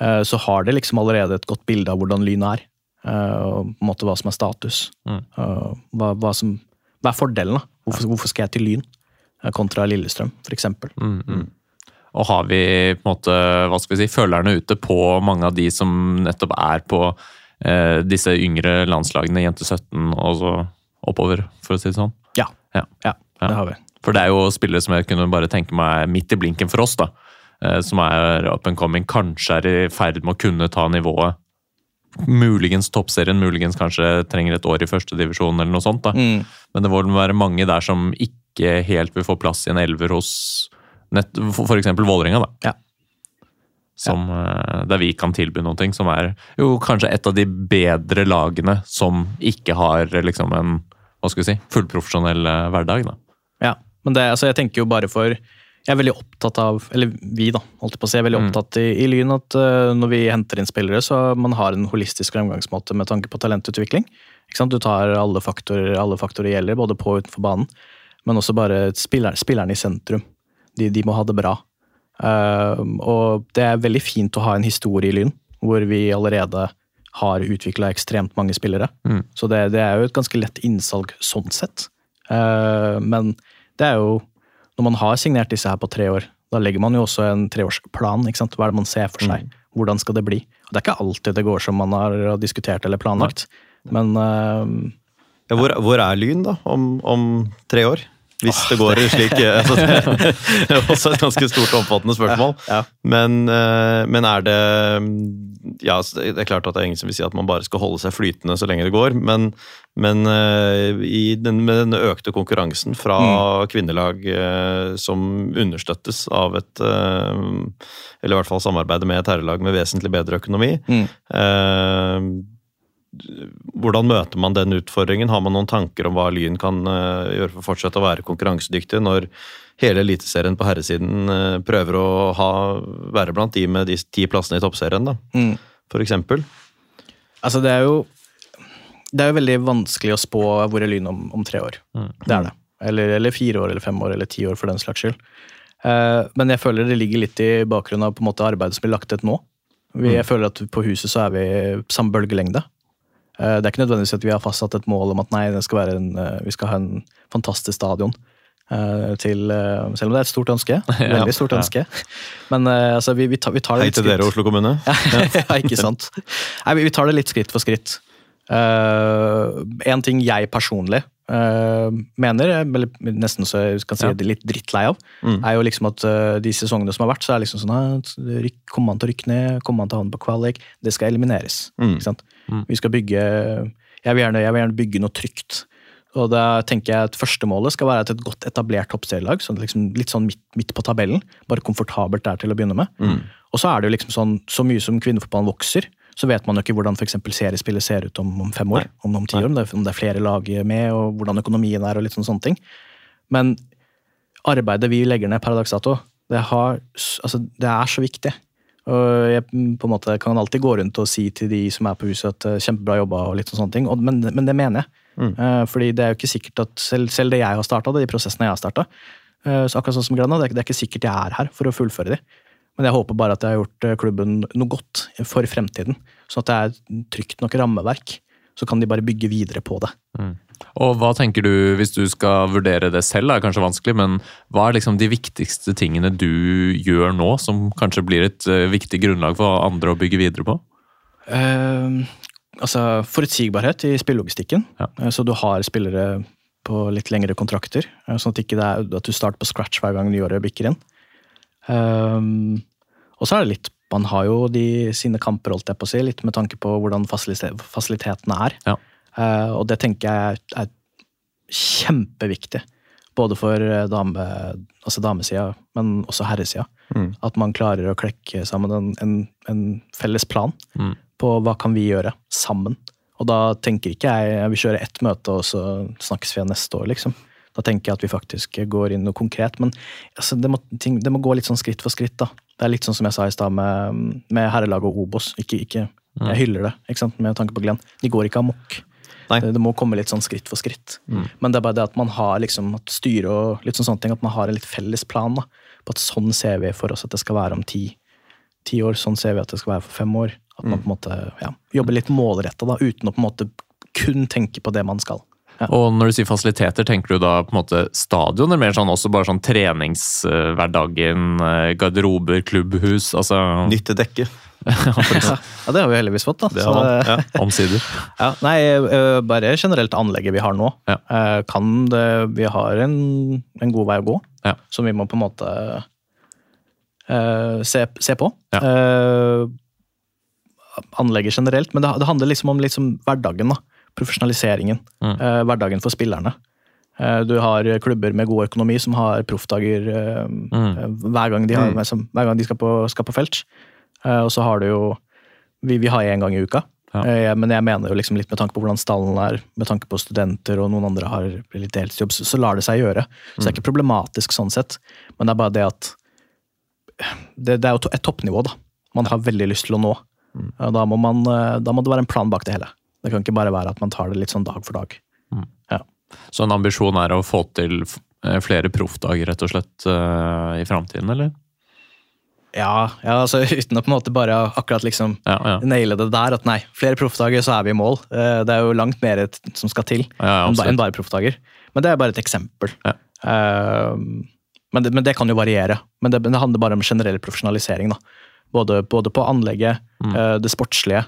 eh, så har det liksom allerede et godt bilde av hvordan Lyn er. eh, og på en måte hva som er status. Mm. Eh, hva, hva, som, hva er fordelen? da? Hvorfor, hvorfor skal jeg til Lyn eh, kontra Lillestrøm, f.eks.? Mm, mm. Og har vi på en måte, hva skal vi si, følerne ute på mange av de som nettopp er på eh, disse yngre landslagene, jente 17 og så oppover, for å si det sånn? Ja. Ja. Ja, Ja. det har vi. For det er jo spillere som jeg kunne bare tenke meg midt i blinken for oss, da. Eh, Som er up and coming, kanskje er i ferd med å kunne ta nivået. Muligens toppserien, muligens kanskje trenger et år i førstedivisjon eller noe sånt. da. Mm. Men det må være mange der som ikke helt vil få plass i en elver hos nett, for eksempel Vålerenga. da. Ja. Som, ja. Der vi kan tilby noe som er jo kanskje et av de bedre lagene som ikke har liksom en hva skal vi si, fullprofesjonell eh, hverdag. da. Ja, men det, altså jeg tenker jo bare for Jeg er veldig opptatt av Eller vi, da. holdt på å si, jeg er veldig Mm. opptatt i, i Lyn at uh, når vi henter inn spillere, så man har en holistisk fremgangsmåte med tanke på talentutvikling. Du tar alle faktorer, alle faktorer gjelder, både på og utenfor banen. Men også bare spiller, spillerne i sentrum. De, de må ha det bra. Uh, og det er veldig fint å ha en historie i Lyn, hvor vi allerede har utvikla ekstremt mange spillere. Mm. Så det, det er jo et ganske lett innsalg sånn sett. Uh, men det er jo Når man har signert disse her på tre år, da legger man jo også en treårsplan. ikke sant? Hva er det man ser for seg? Hvordan skal det bli? Og det er ikke alltid det går som man har diskutert eller planlagt. Men uh, Ja, hvor, hvor er Lyn da, om, om tre år? Hvis det går slik eh, altså, Det er også et ganske stort og omfattende spørsmål. Ja. Men, eh, men er det Ja, det er klart at det er ingen som vil si at man bare skal holde seg flytende så lenge det går, men, men eh, i den, med den økte konkurransen fra kvinnelag eh, som understøttes av et Eller i hvert fall samarbeidet med et herrelag med vesentlig bedre økonomi. Mm. Hvordan møter man den utfordringen? Har man noen tanker om hva Lyn kan eh, gjøre for å fortsette å være konkurransedyktig når hele Eliteserien på herresiden eh, prøver å ha, være blant de med de ti plassene i toppserien, da, mm. for eksempel? Altså, det er jo Det er jo veldig vanskelig å spå hvor er Lyn om, om tre år. Mm. Det er det. Eller, eller fire år, eller fem år, eller ti år, for den slags skyld. Eh, men jeg føler det ligger litt i bakgrunnen av på en måte arbeidet som blir lagt til nå. Vi, jeg føler at på huset så er vi samme bølgelengde. Eh, det er ikke nødvendigvis at vi har fastsatt et mål om at nei, det skal være en, eh, vi skal ha en fantastisk stadion. eh, til, selv om det er et stort ønske. Veldig stort Ja. ønske. Men altså, vi, vi, tar, vi tar det Hei til dere. Oslo kommune. ja, ikke sant. Nei, vi- vi tar det litt skritt for skritt. Uh, en ting jeg personlig eh, mener, eller nesten så jeg kan si Ja. litt drittlei av, Mm. er jo liksom at uh, de sesongene som har vært, så er det liksom sånn at ryk- Kommer man til å rykke ned? Kommer man til å havne på kvalik? Det skal elimineres. Mm. Ikke sant? Mm. Vi skal bygge jeg vil, gjerne, jeg vil gjerne bygge noe trygt. Og da tenker jeg at Førstemålet skal være et et godt etablert toppserielag. Sånn liksom, litt sånn midt, midt på tabellen. Bare komfortabelt der til å begynne med. Mm. Og så er det jo liksom sånn, så mye som kvinnefotballen vokser, så vet man jo ikke hvordan eksempel seriespillet ser ut om, om fem år. Nei. Om, om ti år, om det, om det er flere lag med, og hvordan økonomien er. og litt sånne, sånne ting. Men arbeidet vi legger ned per dags dato, det, har, altså, det er så viktig. Og jeg på en måte kan alltid gå rundt og si til de som er på huset at eh, kjempebra jobba, og litt sånne ting, og, men, men det mener jeg. Mm. Eh, fordi det er jo ikke sikkert at selv, selv det jeg har starta, de prosessene jeg har starta, så akkurat sånn som Grana, det er, det er ikke sikkert jeg er her for å fullføre de. Men jeg håper bare at jeg har gjort eh, klubben noe godt for fremtiden. Sånn at det er trygt nok rammeverk. Så kan de bare bygge videre på det. Og hva tenker du, hvis du skal vurdere det selv, er kanskje vanskelig, men hva er liksom de viktigste tingene du gjør nå, som kanskje blir et eh, viktig grunnlag for andre å bygge videre på? Eh, altså forutsigbarhet i spillelogistikken. Ja. Eh, Så du har spillere på litt lengre kontrakter. Sånn at, ikke det er, at du starter på scratch hver gang nyåret bikker inn. Eh, og så er det litt man har jo de, sine kamper, holdt jeg på å si, litt med tanke på hvordan fasilitetene er. Ja. Uh, og det tenker jeg er, kjempeviktig. Både for eh, dame, altså damesida, men også herresida. Mm. At man klarer å klekke sammen en, en, en felles plan Mm. på hva kan vi gjøre sammen. Og da tenker ikke jeg jeg vil kjøre ett møte, og så snakkes vi neste år, liksom. Da tenker jeg at vi faktisk går inn noe konkret. Men altså, det, må, ting, det må gå litt sånn skritt for skritt, da. Det er litt sånn som jeg sa i stad med, med herrelaget og Obos. Ikke, ikke, jeg hyller det, ikke sant, med tanke på Glenn. De går ikke amok. Det, det må komme litt sånn skritt for skritt. Men det er bare det at man har liksom, at styre og litt sånn sånne ting, at man har en litt felles plan. da, På at sånn ser vi for oss at det skal være om ti, ti år. Sånn ser vi at det skal være for fem år. At man på en måte ja, jobber litt målretta, uten å på en måte kun tenke på det man skal. Og når du sier fasiliteter, tenker du da på en måte stadion, eller mer sånn også bare sånn treningshverdagen, eh, garderober, klubbhus, altså Nytte dekke. Ja, det har vi heldigvis fått, da. Det har man. Ja. omsider? Ja, nei, eh, bare generelt anlegget vi har nå. Ja. eh, Kan det, vi har en, en god vei å gå, Ja. som vi må på en måte uh, se, se på. Ja. Uh, anlegget generelt, men det, det handler liksom om liksom hverdagen. da. Profesjonaliseringen. Mm. eh, hverdagen for spillerne. Eh, du har klubber med god økonomi som har proffdager eh, Mm. hver gang de, har, Mm. som, hver gang de skal, på, skal på felt. Eh, og så har du jo Vi, vi har én gang i uka. Ja. Eh, Men jeg mener jo liksom litt med tanke på hvordan stallen er, med tanke på studenter og noen andre har litt deltidsjobb, så, så lar det seg gjøre. Så det er ikke problematisk sånn sett, men det er bare det at det, det er jo et toppnivå da, man har veldig lyst til å nå. Og Da må, man, da må det være en plan bak det hele. Det kan ikke bare være at man tar det litt sånn dag for dag. Så en ambisjon er å få til eh, flere proffdager, rett og slett, eh, i framtiden, eller? Ja, ja, altså uten å på en måte bare akkurat liksom Ja, ja. naile det der, at nei, flere proffdager, så er vi i mål. Eh, Det er jo langt mer som skal til. ja, ja enn bare proffdager. Men det er bare et eksempel. Ja. Eh, men, det, men det kan jo variere. Men det, men det handler bare om generell profesjonalisering. da. Både, både på anlegget, Mm. det sportslige.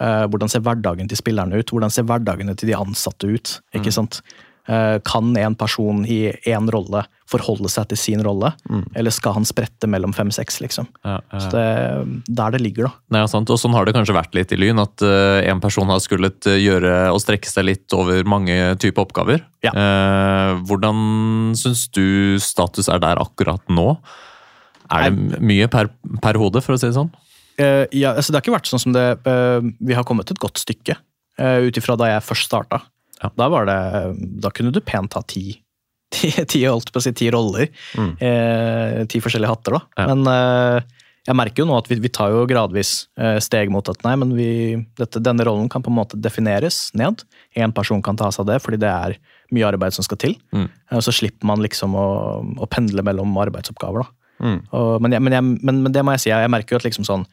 Eh, hvordan ser hverdagen til spillerne ut? Hvordan ser hverdagene til de ansatte ut? Mm. sant? Eh, kan en person i én rolle forholde seg til sin rolle, eller skal han sprette mellom fem-seks? liksom? Ja, ja. Så det, Der det ligger, da. Nei, ja, sant. Og sånn har det kanskje vært litt i Lyn, at eh, en person har skullet gjøre og strekke seg litt over mange typer oppgaver. Ja. Hvordan syns du status er der akkurat nå? Er det mye per, per hode, for å si det sånn? Eh, ja, altså Det har ikke vært sånn som det uh, Vi har kommet et godt stykke uh, ut ifra da jeg først starta. Ja. Da var det Da kunne du pent ha ti, ti, ti, holdt på å si, ti roller. Mm. Uh, ti forskjellige hatter, da. Ja. Men jeg merker jo nå at vi, vi tar jo gradvis steg mot at nei, men vi, dette, denne rollen kan på en måte defineres ned. Én person kan ta seg av det, fordi det er mye arbeid som skal til. Mm. Eh, så slipper man liksom å, å pendle mellom arbeidsoppgaver. da. Mm. Og, men, jeg, men, jeg, men, men det må jeg si, jeg, merker jo at liksom sånn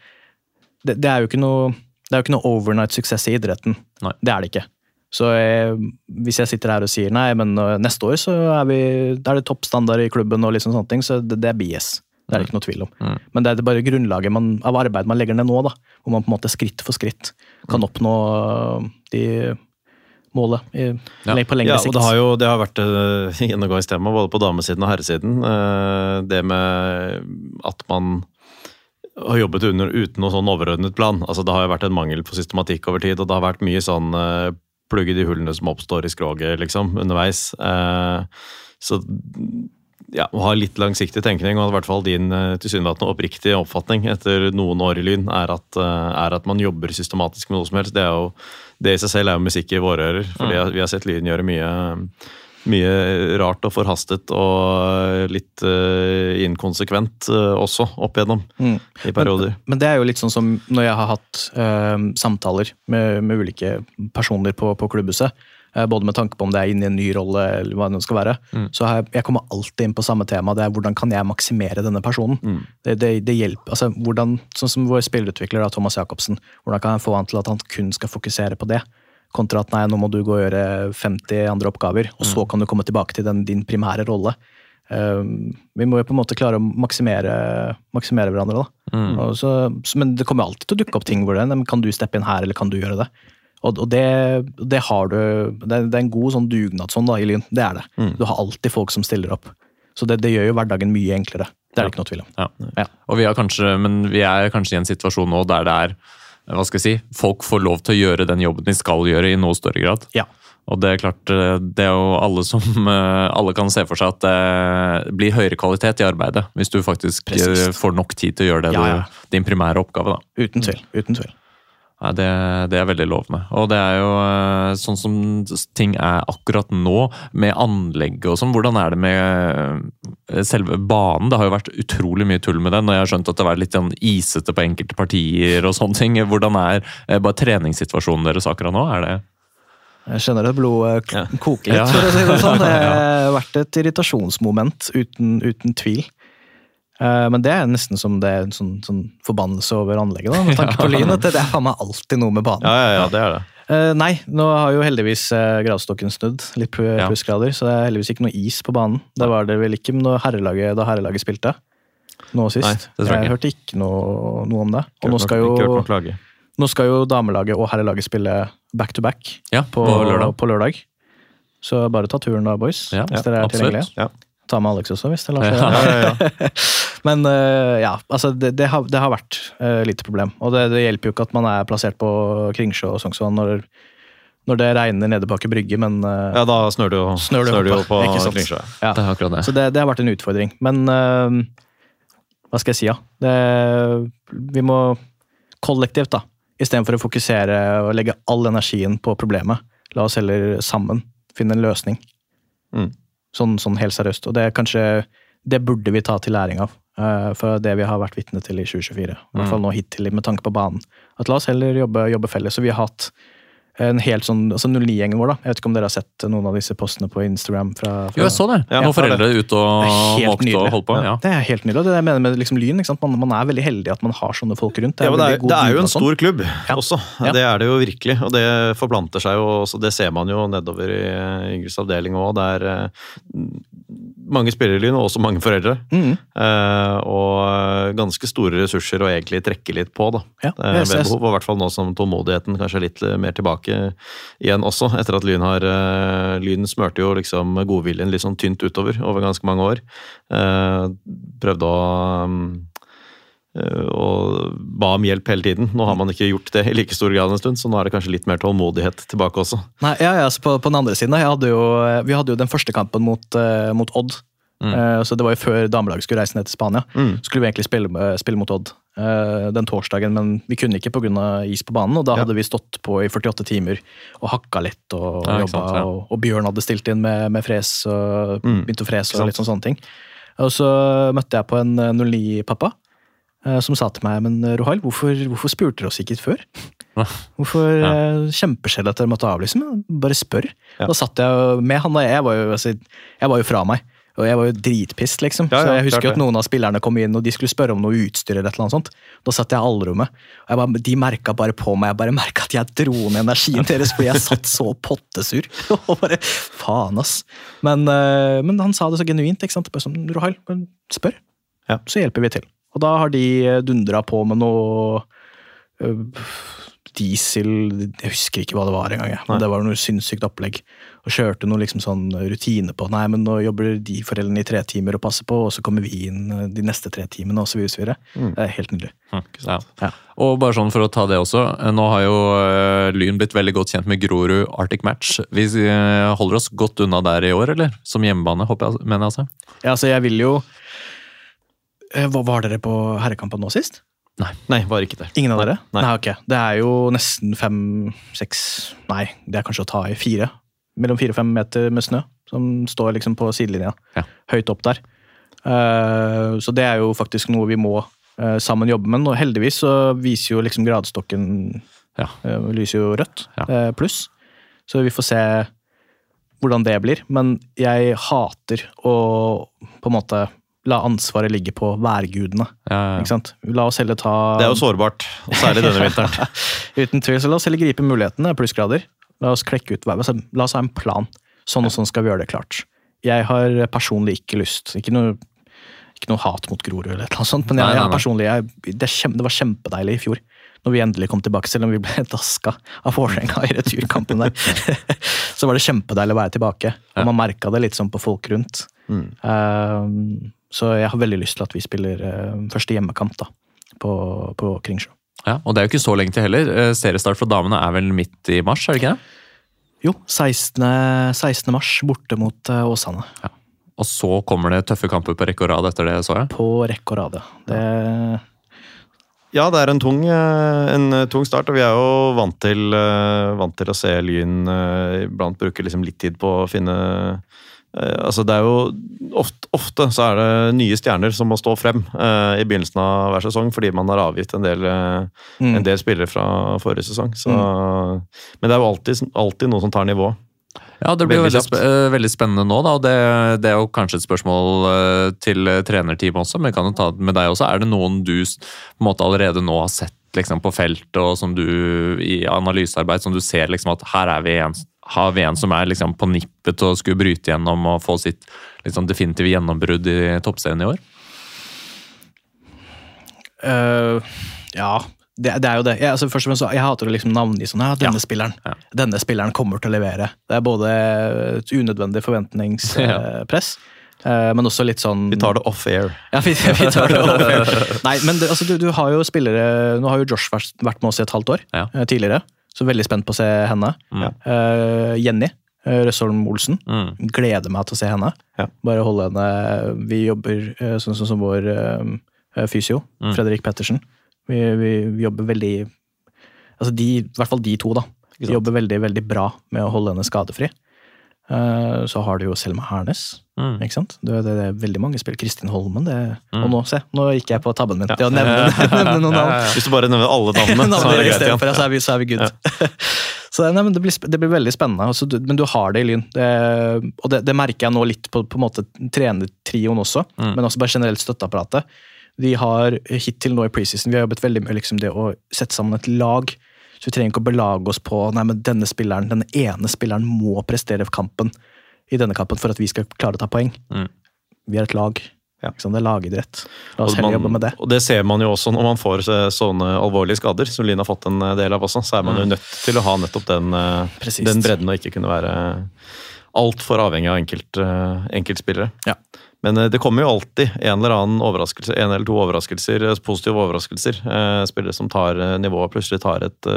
det, det er jo ikke noe det er jo ikke noe overnight suksess i idretten. Nei. Det er det ikke. Så jeg, hvis jeg sitter her og sier nei, men øh, neste år så er, vi, er det toppstandard i klubben, og liksom sånne ting, så det, det er BS. Det er det ikke noe tvil om. Mm. Men det er bare grunnlaget man, av arbeid man legger ned nå, da, hvor man på en måte skritt for skritt kan Mm. oppnå de målet i, Ja. på lengre Ja, sikt. det har jo det har vært uh, gjennomgangstema både på damesiden og herresiden. Eh, det med at man har jobbet under, uten noe sånn overordnet plan. Altså, det har jo vært en mangel på systematikk over tid, og det har vært mye sånn uh, plugge de hullene som oppstår i skroget, liksom, underveis. Eh, så ja, å ha litt langsiktig tenkning, og i hvert fall din tilsynelatende oppriktige oppfatning etter noen år i Lyn, er at, eh, er at man jobber systematisk med noe som helst. Det, er jo, det i seg selv er jo musikk i våre ører, for vi har sett lyden gjøre mye mye rart og forhastet og litt uh, inkonsekvent uh, også, opp igjennom, Mm. i perioder. Men det er jo litt sånn som når jeg har hatt uh, samtaler med, med ulike personer på, på klubbhuset, både med tanke på om det er inne i en ny rolle eller hva det skal være, så jeg, kommer alltid inn på samme tema. Det er hvordan kan jeg maksimere denne personen? Det, det, det hjelper, altså hvordan, Sånn som vår spillerutvikler da, Thomas Jacobsen. Hvordan kan jeg få han til at han kun skal fokusere på det? Kontra at nei, nå må du gå og gjøre 50 andre oppgaver, og så kan du komme tilbake til den, din primære rolle. Um, vi må jo på en måte klare å maksimere, maksimere hverandre. da. Så, så- men det kommer alltid til å dukke opp ting hvor det er, kan du steppe inn her, eller kan du gjøre det? Og, og det, det har du Det er, det er en god sånn dugnadsånd da, i Lyn. Det er det. Du har alltid folk som stiller opp. Så det, det gjør jo hverdagen mye enklere. Det er det ikke noe tvil om. Ja. Ja. Og vi har kanskje, men vi er kanskje i en situasjon nå der det er hva skal jeg si, folk får lov til å gjøre den jobben de skal gjøre i noe større grad. Ja. Og det er klart, det er jo alle som Alle kan se for seg at det blir høyere kvalitet i arbeidet hvis du faktisk eh, får nok tid til å gjøre det Ja, ja. din primære oppgave. da. Uten tvil. Uten tvil. Nei, det, det er veldig lovende. Og det er jo eh, sånn som ting er akkurat nå, med anlegget og sånn. Hvordan er det med eh, selve banen? Det har jo vært utrolig mye tull med den, og jeg har skjønt at det har vært litt sånn isete på enkelte partier og sånne ting. Hvordan er eh, bare treningssituasjonen deres akkurat nå? Er det Jeg skjønner at blodet koker litt, for å si det sånn. Det har vært et irritasjonsmoment, uten, uten tvil. Eh, Men det er nesten som det er en sånn, sånn forbannelse over anlegget, da, med tanke på Lyn. At det, det er faen meg alltid noe med banen. Ja, ja, ja, det er det. Uh, nei, nå har jo heldigvis uh, gradestokken snudd. Litt plussgrader, Ja. så det er heldigvis ikke noe is på banen. Det var det vel ikke da herrelaget, da herrelaget spilte. Nå sist. Nei, det jeg jeg hørte ikke noe, noe om det. Og nå Ikke skal, nok- jo, nå skal jo damelaget og herrelaget spille back to back Ja, på, på lørdag. på lørdag. Så bare ta turen da, boys. Ja, hvis dere er absolutt. tilgjengelige. Ta med Alex også, hvis det lar seg gjøre. Men uh, ja, altså det, det, har, det har vært uh, lite problem. Og det, det hjelper jo ikke at man er plassert på Kringsjå og Sognsvann når, når det regner nede på i Brygge, men uh, ja, da snør det jo, Snør det snør jo på Kringsjå. Ja. Det er akkurat det. Så det, det har vært en utfordring. Men hva skal jeg si, ja. Vi må kollektivt, da, istedenfor å fokusere og legge all energien på problemet, la oss heller sammen finne en løsning. Mm. Sånn, sånn helt seriøst. Og det er kanskje Det burde vi ta til læring av. Uh, for det vi har vært vitne til i 2024. I hvert fall nå hittil, med tanke på banen. At la oss heller jobbe, jobbe felles. Og vi har hatt en helt sånn, altså 09-gjengen vår, da. Jeg vet ikke om dere har sett noen av disse postene på Instagram? fra, fra Jo, jeg så det. Ja, Noen foreldre ute og det er helt måkte og holdt på. Ja. Det er helt nydelig. og Det er det jeg mener med liksom lyn. ikke sant? Man, man er veldig heldig at man har sånne folk rundt. Ja, det, er, det er jo en og sånn. stor klubb Ja. også. Ja. Det er det jo virkelig. Og det forplanter seg jo også. Det ser man jo nedover i Yngres avdeling òg. Det er eh, mange spillere i Lyn, og også mange foreldre. Mm. Eh, og ganske store ressurser å egentlig trekke litt på, da. Ja, Eh, jeg ved behov. Og i hvert fall nå som tålmodigheten kanskje er litt eh, mer tilbake igjen også, etter at Lyn har eh, Lyn smørte jo liksom godviljen litt sånn tynt utover over ganske mange år. Eh, prøvde å eh, og ba om hjelp hele tiden. Nå har man ikke gjort det i like stor grad en stund, så nå er det kanskje litt mer tålmodighet tilbake også. Nei, ja, ja, så på, på den andre siden, hadde jo, vi hadde jo den første kampen mot, uh, mot Odd. Mm. Uh, så Det var jo før damelaget skulle reise ned til Spania. Mm. Skulle vi egentlig spille, eh, spille mot Odd uh, den torsdagen, men vi kunne ikke pga. is på banen. Og da Ja. hadde vi stått på i 48 timer og hakka litt og Ja, jobba. sant. Og, og Bjørn hadde stilt inn med, med fres og Mm, begynte å frese og litt sånn sånne ting. Og så møtte jeg på en eh, 09-pappa eh, som sa til meg men Rohail, Rohal, hvorfor, hvorfor spurte dere oss ikke før? Ja. Hvorfor Ja. ja. Kjempeskjell at dere måtte av, liksom. Bare spør. Ja. Da satt jeg med han, og jeg var jo, altså, jeg var jo fra meg. Og jeg var jo dritpist, liksom. Ja, så jeg husker klart at noen av spillerne kom inn og de skulle spørre om noe utstyr. eller et eller annet sånt. Da satt jeg i allrommet. Og jeg bare, de merka bare på meg. Jeg bare merka at jeg dro ned energien deres fordi jeg satt så pottesur. og bare, faen ass. Men, eh, men han sa det så genuint. ikke sant? Bare sånn, Rohal, spør. Ja. Så hjelper vi til. Og da har de dundra på med noe øh, diesel Jeg husker ikke hva det var engang. Men det var noe sinnssykt opplegg. Og kjørte noe liksom sånn rutine på Nei, men nå jobber de foreldrene i tre timer og passer på, og så kommer vi inn eh, de neste tre timene, og videre. Mm. Det er helt nydelig. Hm, Ja. Ja. Og bare sånn for å ta det også, nå har jo eh, Lyn blitt veldig godt kjent med Grorud Arctic Match. Vi eh, holder oss godt unna der i år, eller? Som hjemmebane, håper jeg, mener jeg altså. Ja, altså, jeg vil jo Eh, Hva Var dere på herrekampen nå sist? Nei, var ikke der. Ingen av dere? Nei. ok. Det er jo nesten fem, seks Nei, det er kanskje å ta i fire. Mellom fire og fem meter med snø som står liksom på sidelinja. Ja. Høyt opp der. Uh, så det er jo faktisk noe vi må uh, sammen jobbe med. Og heldigvis så viser jo liksom gradestokken Ja. uh, lyser jo rødt. Ja. eh, pluss. Så vi får se hvordan det blir. Men jeg hater å på en måte la ansvaret ligge på værgudene. Ja, ja. Ikke sant? La oss heller ta Det er jo sårbart, og særlig denne vinteren. Uten tvil, så la oss heller gripe mulighetene, plussgrader. La oss klekke ut altså, La oss ha en plan. Sånn og sånn skal vi gjøre det klart. Jeg har personlig ikke lyst Ikke noe, ikke noe hat mot Grorud, eller noe sånt, men jeg, Nei, nei, nei. personlig, jeg, det, kjem, det var kjempedeilig i fjor. Når vi endelig kom tilbake, selv om vi ble daska av Vålerenga i returkampen der. så var det kjempedeilig å være tilbake. Og man merka det litt sånn på folk rundt. Mm. Eh, så jeg har veldig lyst til at vi spiller eh, første hjemmekamp da, på, på Kringsjå. Ja, og det er jo ikke så lenge til heller. Eh, Seriestart for damene er vel midt i mars, er det ikke det? Jo, 16. 16. mars borte mot eh, Åsane. Og så kommer det tøffe kamper på rekke og rad etter det, så jeg. På rekke og rad, ja. Det, Ja, det er en tung, en tung start, og vi er jo vant til, vant til å se Lyn iblant bruke liksom litt tid på å finne Altså, det er jo ofte, ofte så er det nye stjerner som må stå frem eh, i begynnelsen av hver sesong, fordi man har avgitt en del, eh, mm. en del spillere fra forrige sesong. Så, Men det er jo alltid, alltid noe som tar nivå. Ja, det blir Veldig veldig, spe eh, veldig spennende nå, da. det, det er jo kanskje et spørsmål eh, til eh, trenerteamet også, men jeg kan jo ta det med deg også. Er det noen du på en måte allerede nå har sett liksom, på feltet, og som du i analysearbeid, som du ser liksom, at her er vi en, har vi en som er liksom, på nippet til å skulle bryte gjennom og få sitt liksom, definitive gjennombrudd i toppserien i år? Uh, ja, det, det er jo det. Jeg, altså, først og fremst, jeg hater å liksom navngi sånn ja, denne Ja. spilleren. Ja. Denne spilleren kommer til å levere. Det er både et unødvendig forventningspress, eh, men også litt sånn Vi tar det off air. Ja, vi, vi tar det over. Nei, men det, altså, du, du har jo spillere Nå har jo Josh vært, vært med oss i et halvt år Ja. eh, tidligere, så veldig spent på å se henne. Mm. Uh, Jenny uh, Røsholm Olsen. Mm. Gleder meg til å se henne. Ja. Bare holde henne Vi jobber eh, sånn som vår eh, fysio, Mm. Fredrik Pettersen. Vi, vi, vi jobber veldig Altså de, i hvert fall de to, da. Vi jobber veldig, veldig bra med å holde henne skadefri. Uh, så har du jo Selma Hernes. Mm. Ikke sant? Det, det, det er veldig mange spill. Kristin Holmen. Det, Mm. Og nå, se, nå gikk jeg på tabben min Ja. til å nevne, nevne noen navn. Hvis du bare nevner alle navnene, så er det greit igjen. så er vi, så er vi good. så nei, men det, blir, det blir veldig spennende. Altså, du, men du har det i Lyn. Det, og det, det merker jeg nå litt på, på en måte trenertrioen også, Mm. men også bare generelt støtteapparatet. Vi har hittil nå i preseason vi har jobbet veldig med liksom det å sette sammen et lag. Så vi trenger ikke å belage oss på nei, men denne spilleren, denne ene spilleren må prestere for kampen i denne kampen for at vi skal klare å ta poeng. Mm. Vi er et lag. Ja. Det er lagidrett. La oss heller jobbe med det. Og det ser man jo også når man får sånne alvorlige skader, som Lyn har fått en del av også. Så er man jo nødt til å ha nettopp den, eh, den bredden, og ikke kunne være altfor avhengig av enkelt, eh, enkeltspillere. Ja. Men eh, det kommer jo alltid en eller annen overraskelse, en eller to overraskelser, eh, positive overraskelser. Eh, spillere som tar nivået, plutselig tar et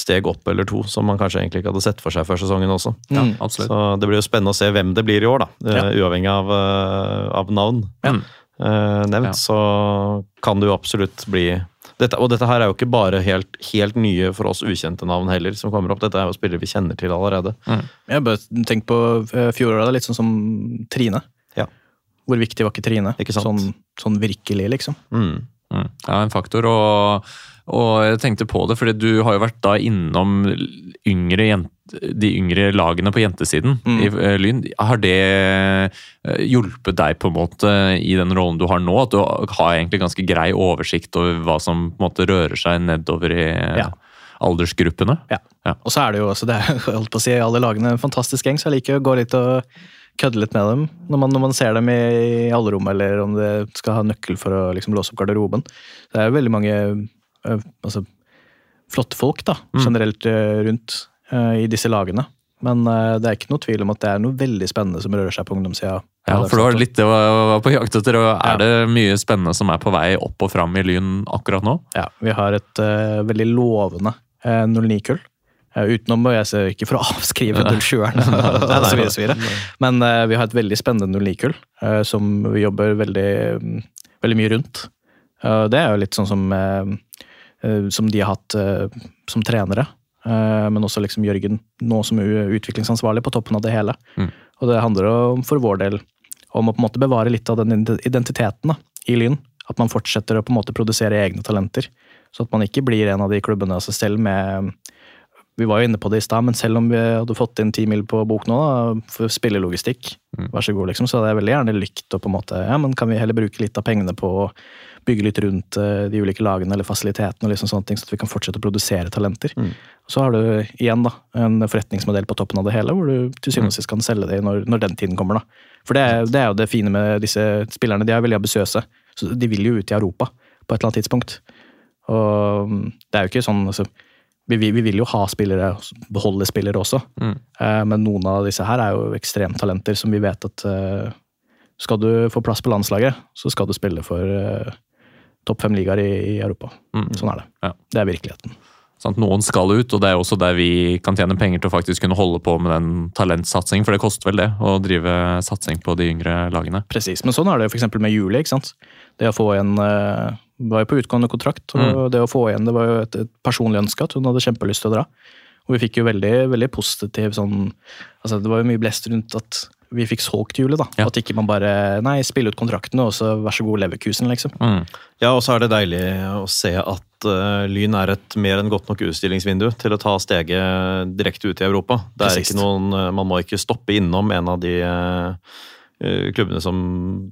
steg opp eller to, som man kanskje egentlig ikke hadde sett for seg før sesongen også. Ja, Mm. absolutt. Så det blir jo spennende å se hvem det blir i år, da. Ja. Uavhengig av, av navn Ja. eh, nevnt, Ja. så kan det jo absolutt bli dette, Og dette her er jo ikke bare helt, helt nye for oss ukjente navn heller som kommer opp. Dette er jo spillere vi kjenner til allerede. Jeg bare tenk på fjoråret, litt sånn som Trine. Ja. Hvor viktig var ikke Trine? Ikke? Sånn, sånn virkelig, liksom. Mm. Mm. Ja, en faktor. Og, og jeg tenkte på det, fordi du har jo vært da innom yngre jenter de yngre lagene på jentesiden Mm. i eh, Lyn. Har det eh, hjulpet deg på en måte i den rollen du har nå? At du har egentlig ganske grei oversikt over hva som på en måte rører seg nedover i aldersgruppene? Ja. ja. Og så er det jo også, det er, holdt på å si, alle lagene en fantastisk gjeng, så jeg liker å gå litt og kødde litt med dem når man, når man ser dem i, i allrommet, eller om det skal ha nøkkel for å liksom, låse opp garderoben. Det er jo veldig mange øh, altså, flotte folk da, Mm. generelt øh, rundt i disse lagene. Men det er ikke noe tvil om at det er noe veldig spennende som rører seg på ungdomssida. Ja, for det var litt det jeg var på jakt etter. og Er det mye spennende som er på vei opp og fram i Lyn akkurat nå? Ja, vi har et veldig lovende uh, 09-kull. Eh, utenom, jeg ikke for å avskrive 07-eren, og så videre, så videre. men eh, vi har et veldig spennende 09-kull eh, som vi jobber veldig, mm, veldig mye rundt. Det er jo litt sånn som, som de har hatt som trenere. Men også liksom Jørgen nå som er utviklingsansvarlig på toppen av det hele. Mm. Og det handler om, for vår del om å på en måte bevare litt av den identiteten da, i Lyn. At man fortsetter å på en måte produsere egne talenter. Så at man ikke blir en av de klubbene av seg selv med Vi var jo inne på det i stad, men selv om vi hadde fått inn ti mil på bok nå, da, for spillelogistikk, Mm. vær så god, liksom, så hadde jeg veldig gjerne likt å på en måte Ja, men kan vi heller bruke litt av pengene på å bygge litt rundt eh, de ulike lagene eller fasilitetene, og liksom sånne ting, så at vi kan fortsette å produsere talenter. Mm. Så har du igjen da, en forretningsmodell på toppen av det hele, hvor du til Mm. syvende og sist kan selge det når, når den tiden kommer. da. For det, er- det er jo det fine med disse spillerne. De er veldig ambisiøse. De vil jo ut i Europa på et eller annet tidspunkt. Og mm, det er jo ikke sånn altså, vi, vi, vi vil jo ha spillere, beholde spillere også. Mm. uh, men noen av disse her er jo ekstremtalenter som vi vet at uh, Skal du få plass på landslaget, så skal du spille for uh, topp fem ligaer i, i Europa. Mm. Sånn er det. Ja. Det er virkeligheten. Sånn, Noen skal ut, og det er også der vi kan tjene penger til å faktisk kunne holde på med den talentsatsingen, for det koster vel det å drive satsing på de yngre lagene. Presis. Men sånn er det f.eks. med Julie. ikke sant? Det å få igjen eh, var jo på utgående kontrakt, og Mm. det å få igjen det var jo et, et personlig ønske at hun hadde kjempelyst til å dra. Og vi fikk jo veldig, veldig positiv sånn altså Det var jo mye blest rundt at vi fikk solgt hjulet. da. Ja. At ikke man bare Nei, spille ut kontraktene, og så vær så god, Leverkusen, liksom. Mm. Ja, og så er det deilig å se at uh, Lyn er et mer enn godt nok utstillingsvindu til å ta steget direkte ut i Europa. Det er Presist. ikke noen, eh, Man må ikke stoppe innom en av de eh, klubbene som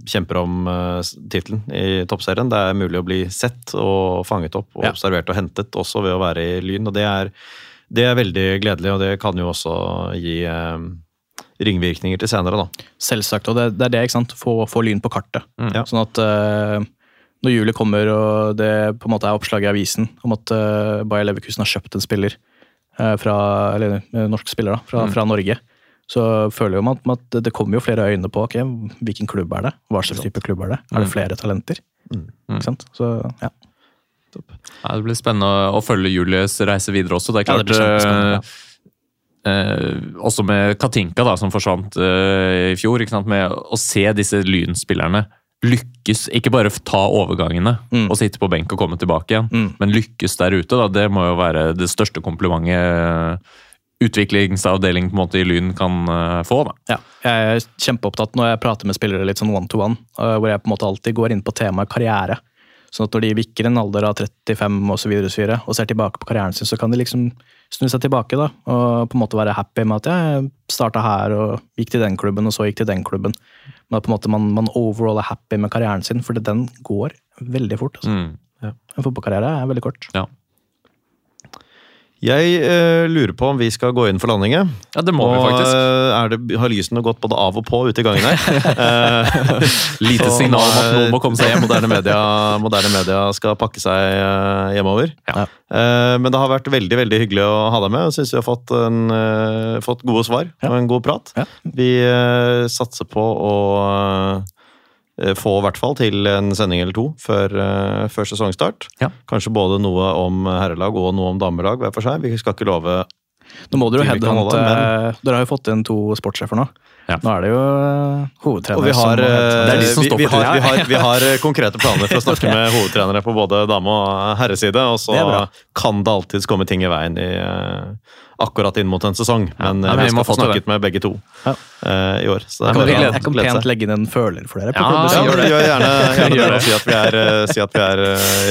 kjemper om uh, tittelen i toppserien. Det er mulig å bli sett og fanget opp og Ja. observert og hentet også ved å være i Lyn. og det er, det er veldig gledelig, og det kan jo også gi eh, ringvirkninger til senere, da. Selvsagt. Og det, det er det, ikke sant. Få, få Lyn på kartet. Mm. Ja. Sånn at eh, når julet kommer og det på en måte er oppslag i avisen om at eh, Bayer Leverkusen har kjøpt en spiller eh, fra, eller eh, norsk spiller da, fra, Mm. fra Norge, så føler jo man at- det kommer jo flere øyne på ok, hvilken klubb er det? Hva slags type klubb er det? Er det Mm. flere talenter? Mm. Ikke sant? Så ja. Ja, det blir spennende å- følge Julies reise videre også. Det er Ja, det eh, eh, også med Katinka, da, som forsvant eh, i fjor. Ikke sant? Med å se disse Lyn-spillerne lykkes, ikke bare ta overgangene Mm. og sitte på benk og komme tilbake igjen, Mm. men lykkes der ute. Da, det må jo være det største komplimentet utviklingsavdelingen på en måte i Lyn kan eh, få. Da. Ja, jeg er kjempeopptatt når jeg prater med spillere litt sånn one to one, hvor jeg på en måte alltid går inn på temaet karriere. Sånn at når de vikker en alder av 35 og så videre, og, så videre, og ser tilbake på karrieren sin, så kan de liksom snu seg tilbake da, og på en måte være happy med at jeg starta her og gikk til den klubben, og så gikk til den klubben. Men at på en måte man, man overall er happy med karrieren sin, for den går veldig fort. Altså. Mm. En fotballkarriere er veldig kort. Ja. Jeg eh, lurer på om vi skal gå inn for landing. ja, det må og, vi faktisk. eh, er det, har lysene gått både av og på ute i gangen her. Eh, Lite så signal om at noen må komme seg eh, hjem. Moderne media, moderne media skal pakke seg eh, hjemover. Ja. Eh, men det har vært veldig veldig hyggelig å ha deg med. Jeg syns vi har fått, en, eh, fått gode svar Ja. og en god prat. Vi eh, satser på å eh, få i hvert fall til en sending eller to før, eh, før sesongstart. Ja. Kanskje både noe om herrelag og noe om damelag hver for seg. Vi skal ikke love Nå må dere jo headhunte men... Dere har jo fått inn to sportssjefer nå. Ja. Nå er det jo øh, hovedtrener vi har, som er de som vi, står vi, har, vi, har, vi har eh, konkrete planer for å snakke med hovedtrenere på både dame- og herreside. Og så Det kan det alltids komme ting i veien i, eh, akkurat inn mot en sesong. Men Ja, eh, vi må skal få snakket med begge to Ja. uh, i år. Så det Jeg er kan, bare jeg kan glede pent seg. legge inn en føler for dere. på Ja, klubben. Ja, gjør gjør gjerne, gjerne Gjør det. Si at vi er, eh, si at vi er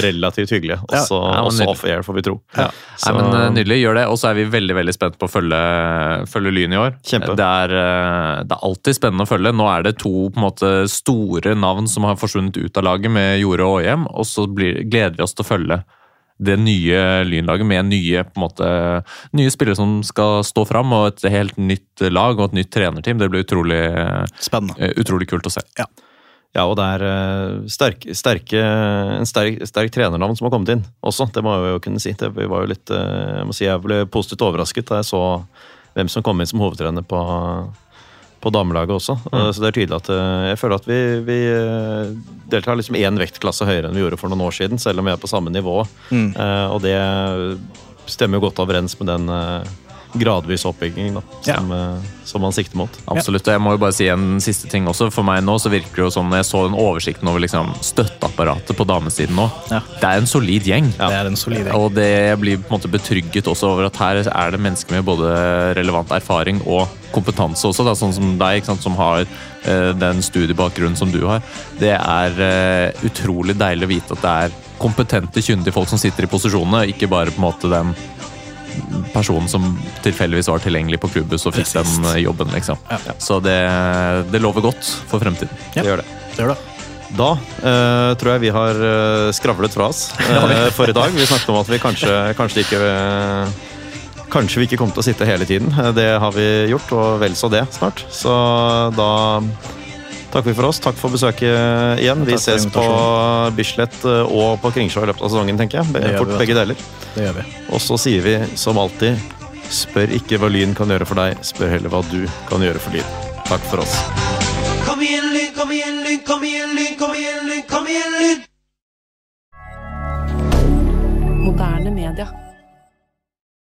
relativt hyggelige. Også, Ja, men også off-air, får vi tro. Ja. Nei, men Nydelig, gjør det. Og så er vi veldig veldig spent på å følge, følge Lyn i år. Kjempe. Det er, det er alltid spennende å følge. Nå er det to på en måte, store navn som har forsvunnet ut av laget med Jorde og Åhjem, og så blir, gleder vi oss til å følge det nye Lynlaget med nye, måte, nye spillere som skal stå fram, og et helt nytt lag og et nytt trenerteam. Det blir utrolig, eh, utrolig kult å se. Ja, og det er eh, sterk, sterke, en sterk, sterk trenernavn som har kommet inn også. Det må jeg jo kunne si. Det, vi var jo litt, eh, jeg må si jeg ble positivt overrasket da jeg så hvem som kom inn som hovedtrener på, på damelaget også. Eh, Så det er tydelig at eh, jeg føler at vi, vi eh, deltar liksom én vektklasse høyere enn vi gjorde for noen år siden, selv om vi er på samme nivå. Mm. Og det stemmer jo godt overens med den eh, oppbygging da, som, ja. som man sikter mot. Absolutt. og Jeg må jo bare si en siste ting også. For meg nå så virker det jo som jeg så den oversikten over liksom støtteapparatet på damesiden nå. Ja. Det er en solid gjeng. Det er en solid gjeng. Og det blir på en måte betrygget også over at her er det mennesker med både relevant erfaring og kompetanse også, da, sånn som deg, ikke sant, som har uh, den studiebakgrunnen som du har. Det er uh, utrolig deilig å vite at det er kompetente, kyndige folk som sitter i posisjonene, ikke bare på en måte den personen som tilfeldigvis var tilgjengelig på klubbhus og fikk den eh, jobben, liksom. Ja. Så det, det lover godt for fremtiden. Ja. Det gjør det. Det gjør det. Da eh, tror jeg vi har eh, skravlet fra oss eh, for i dag. Vi snakket om at vi kanskje, kanskje ikke eh, Kanskje vi ikke kommer til å sitte hele tiden. Eh, Det har vi gjort, og vel så det snart. Så da takker vi for oss. Takk for besøket igjen. Vi ses på Bislett eh, og på Kringsjå i løpet av sesongen, tenker jeg. Det Fort vi, begge deler. Det gjør vi. Og så sier vi som alltid Spør ikke hva Lyn kan gjøre for deg, spør heller hva du kan gjøre for Lyn. Takk for oss. Kom igjen, Lyn, kom igjen, Lyn, kom igjen, Lyn, kom igjen, Lyn, kom igjen, Lyn! Moderne media.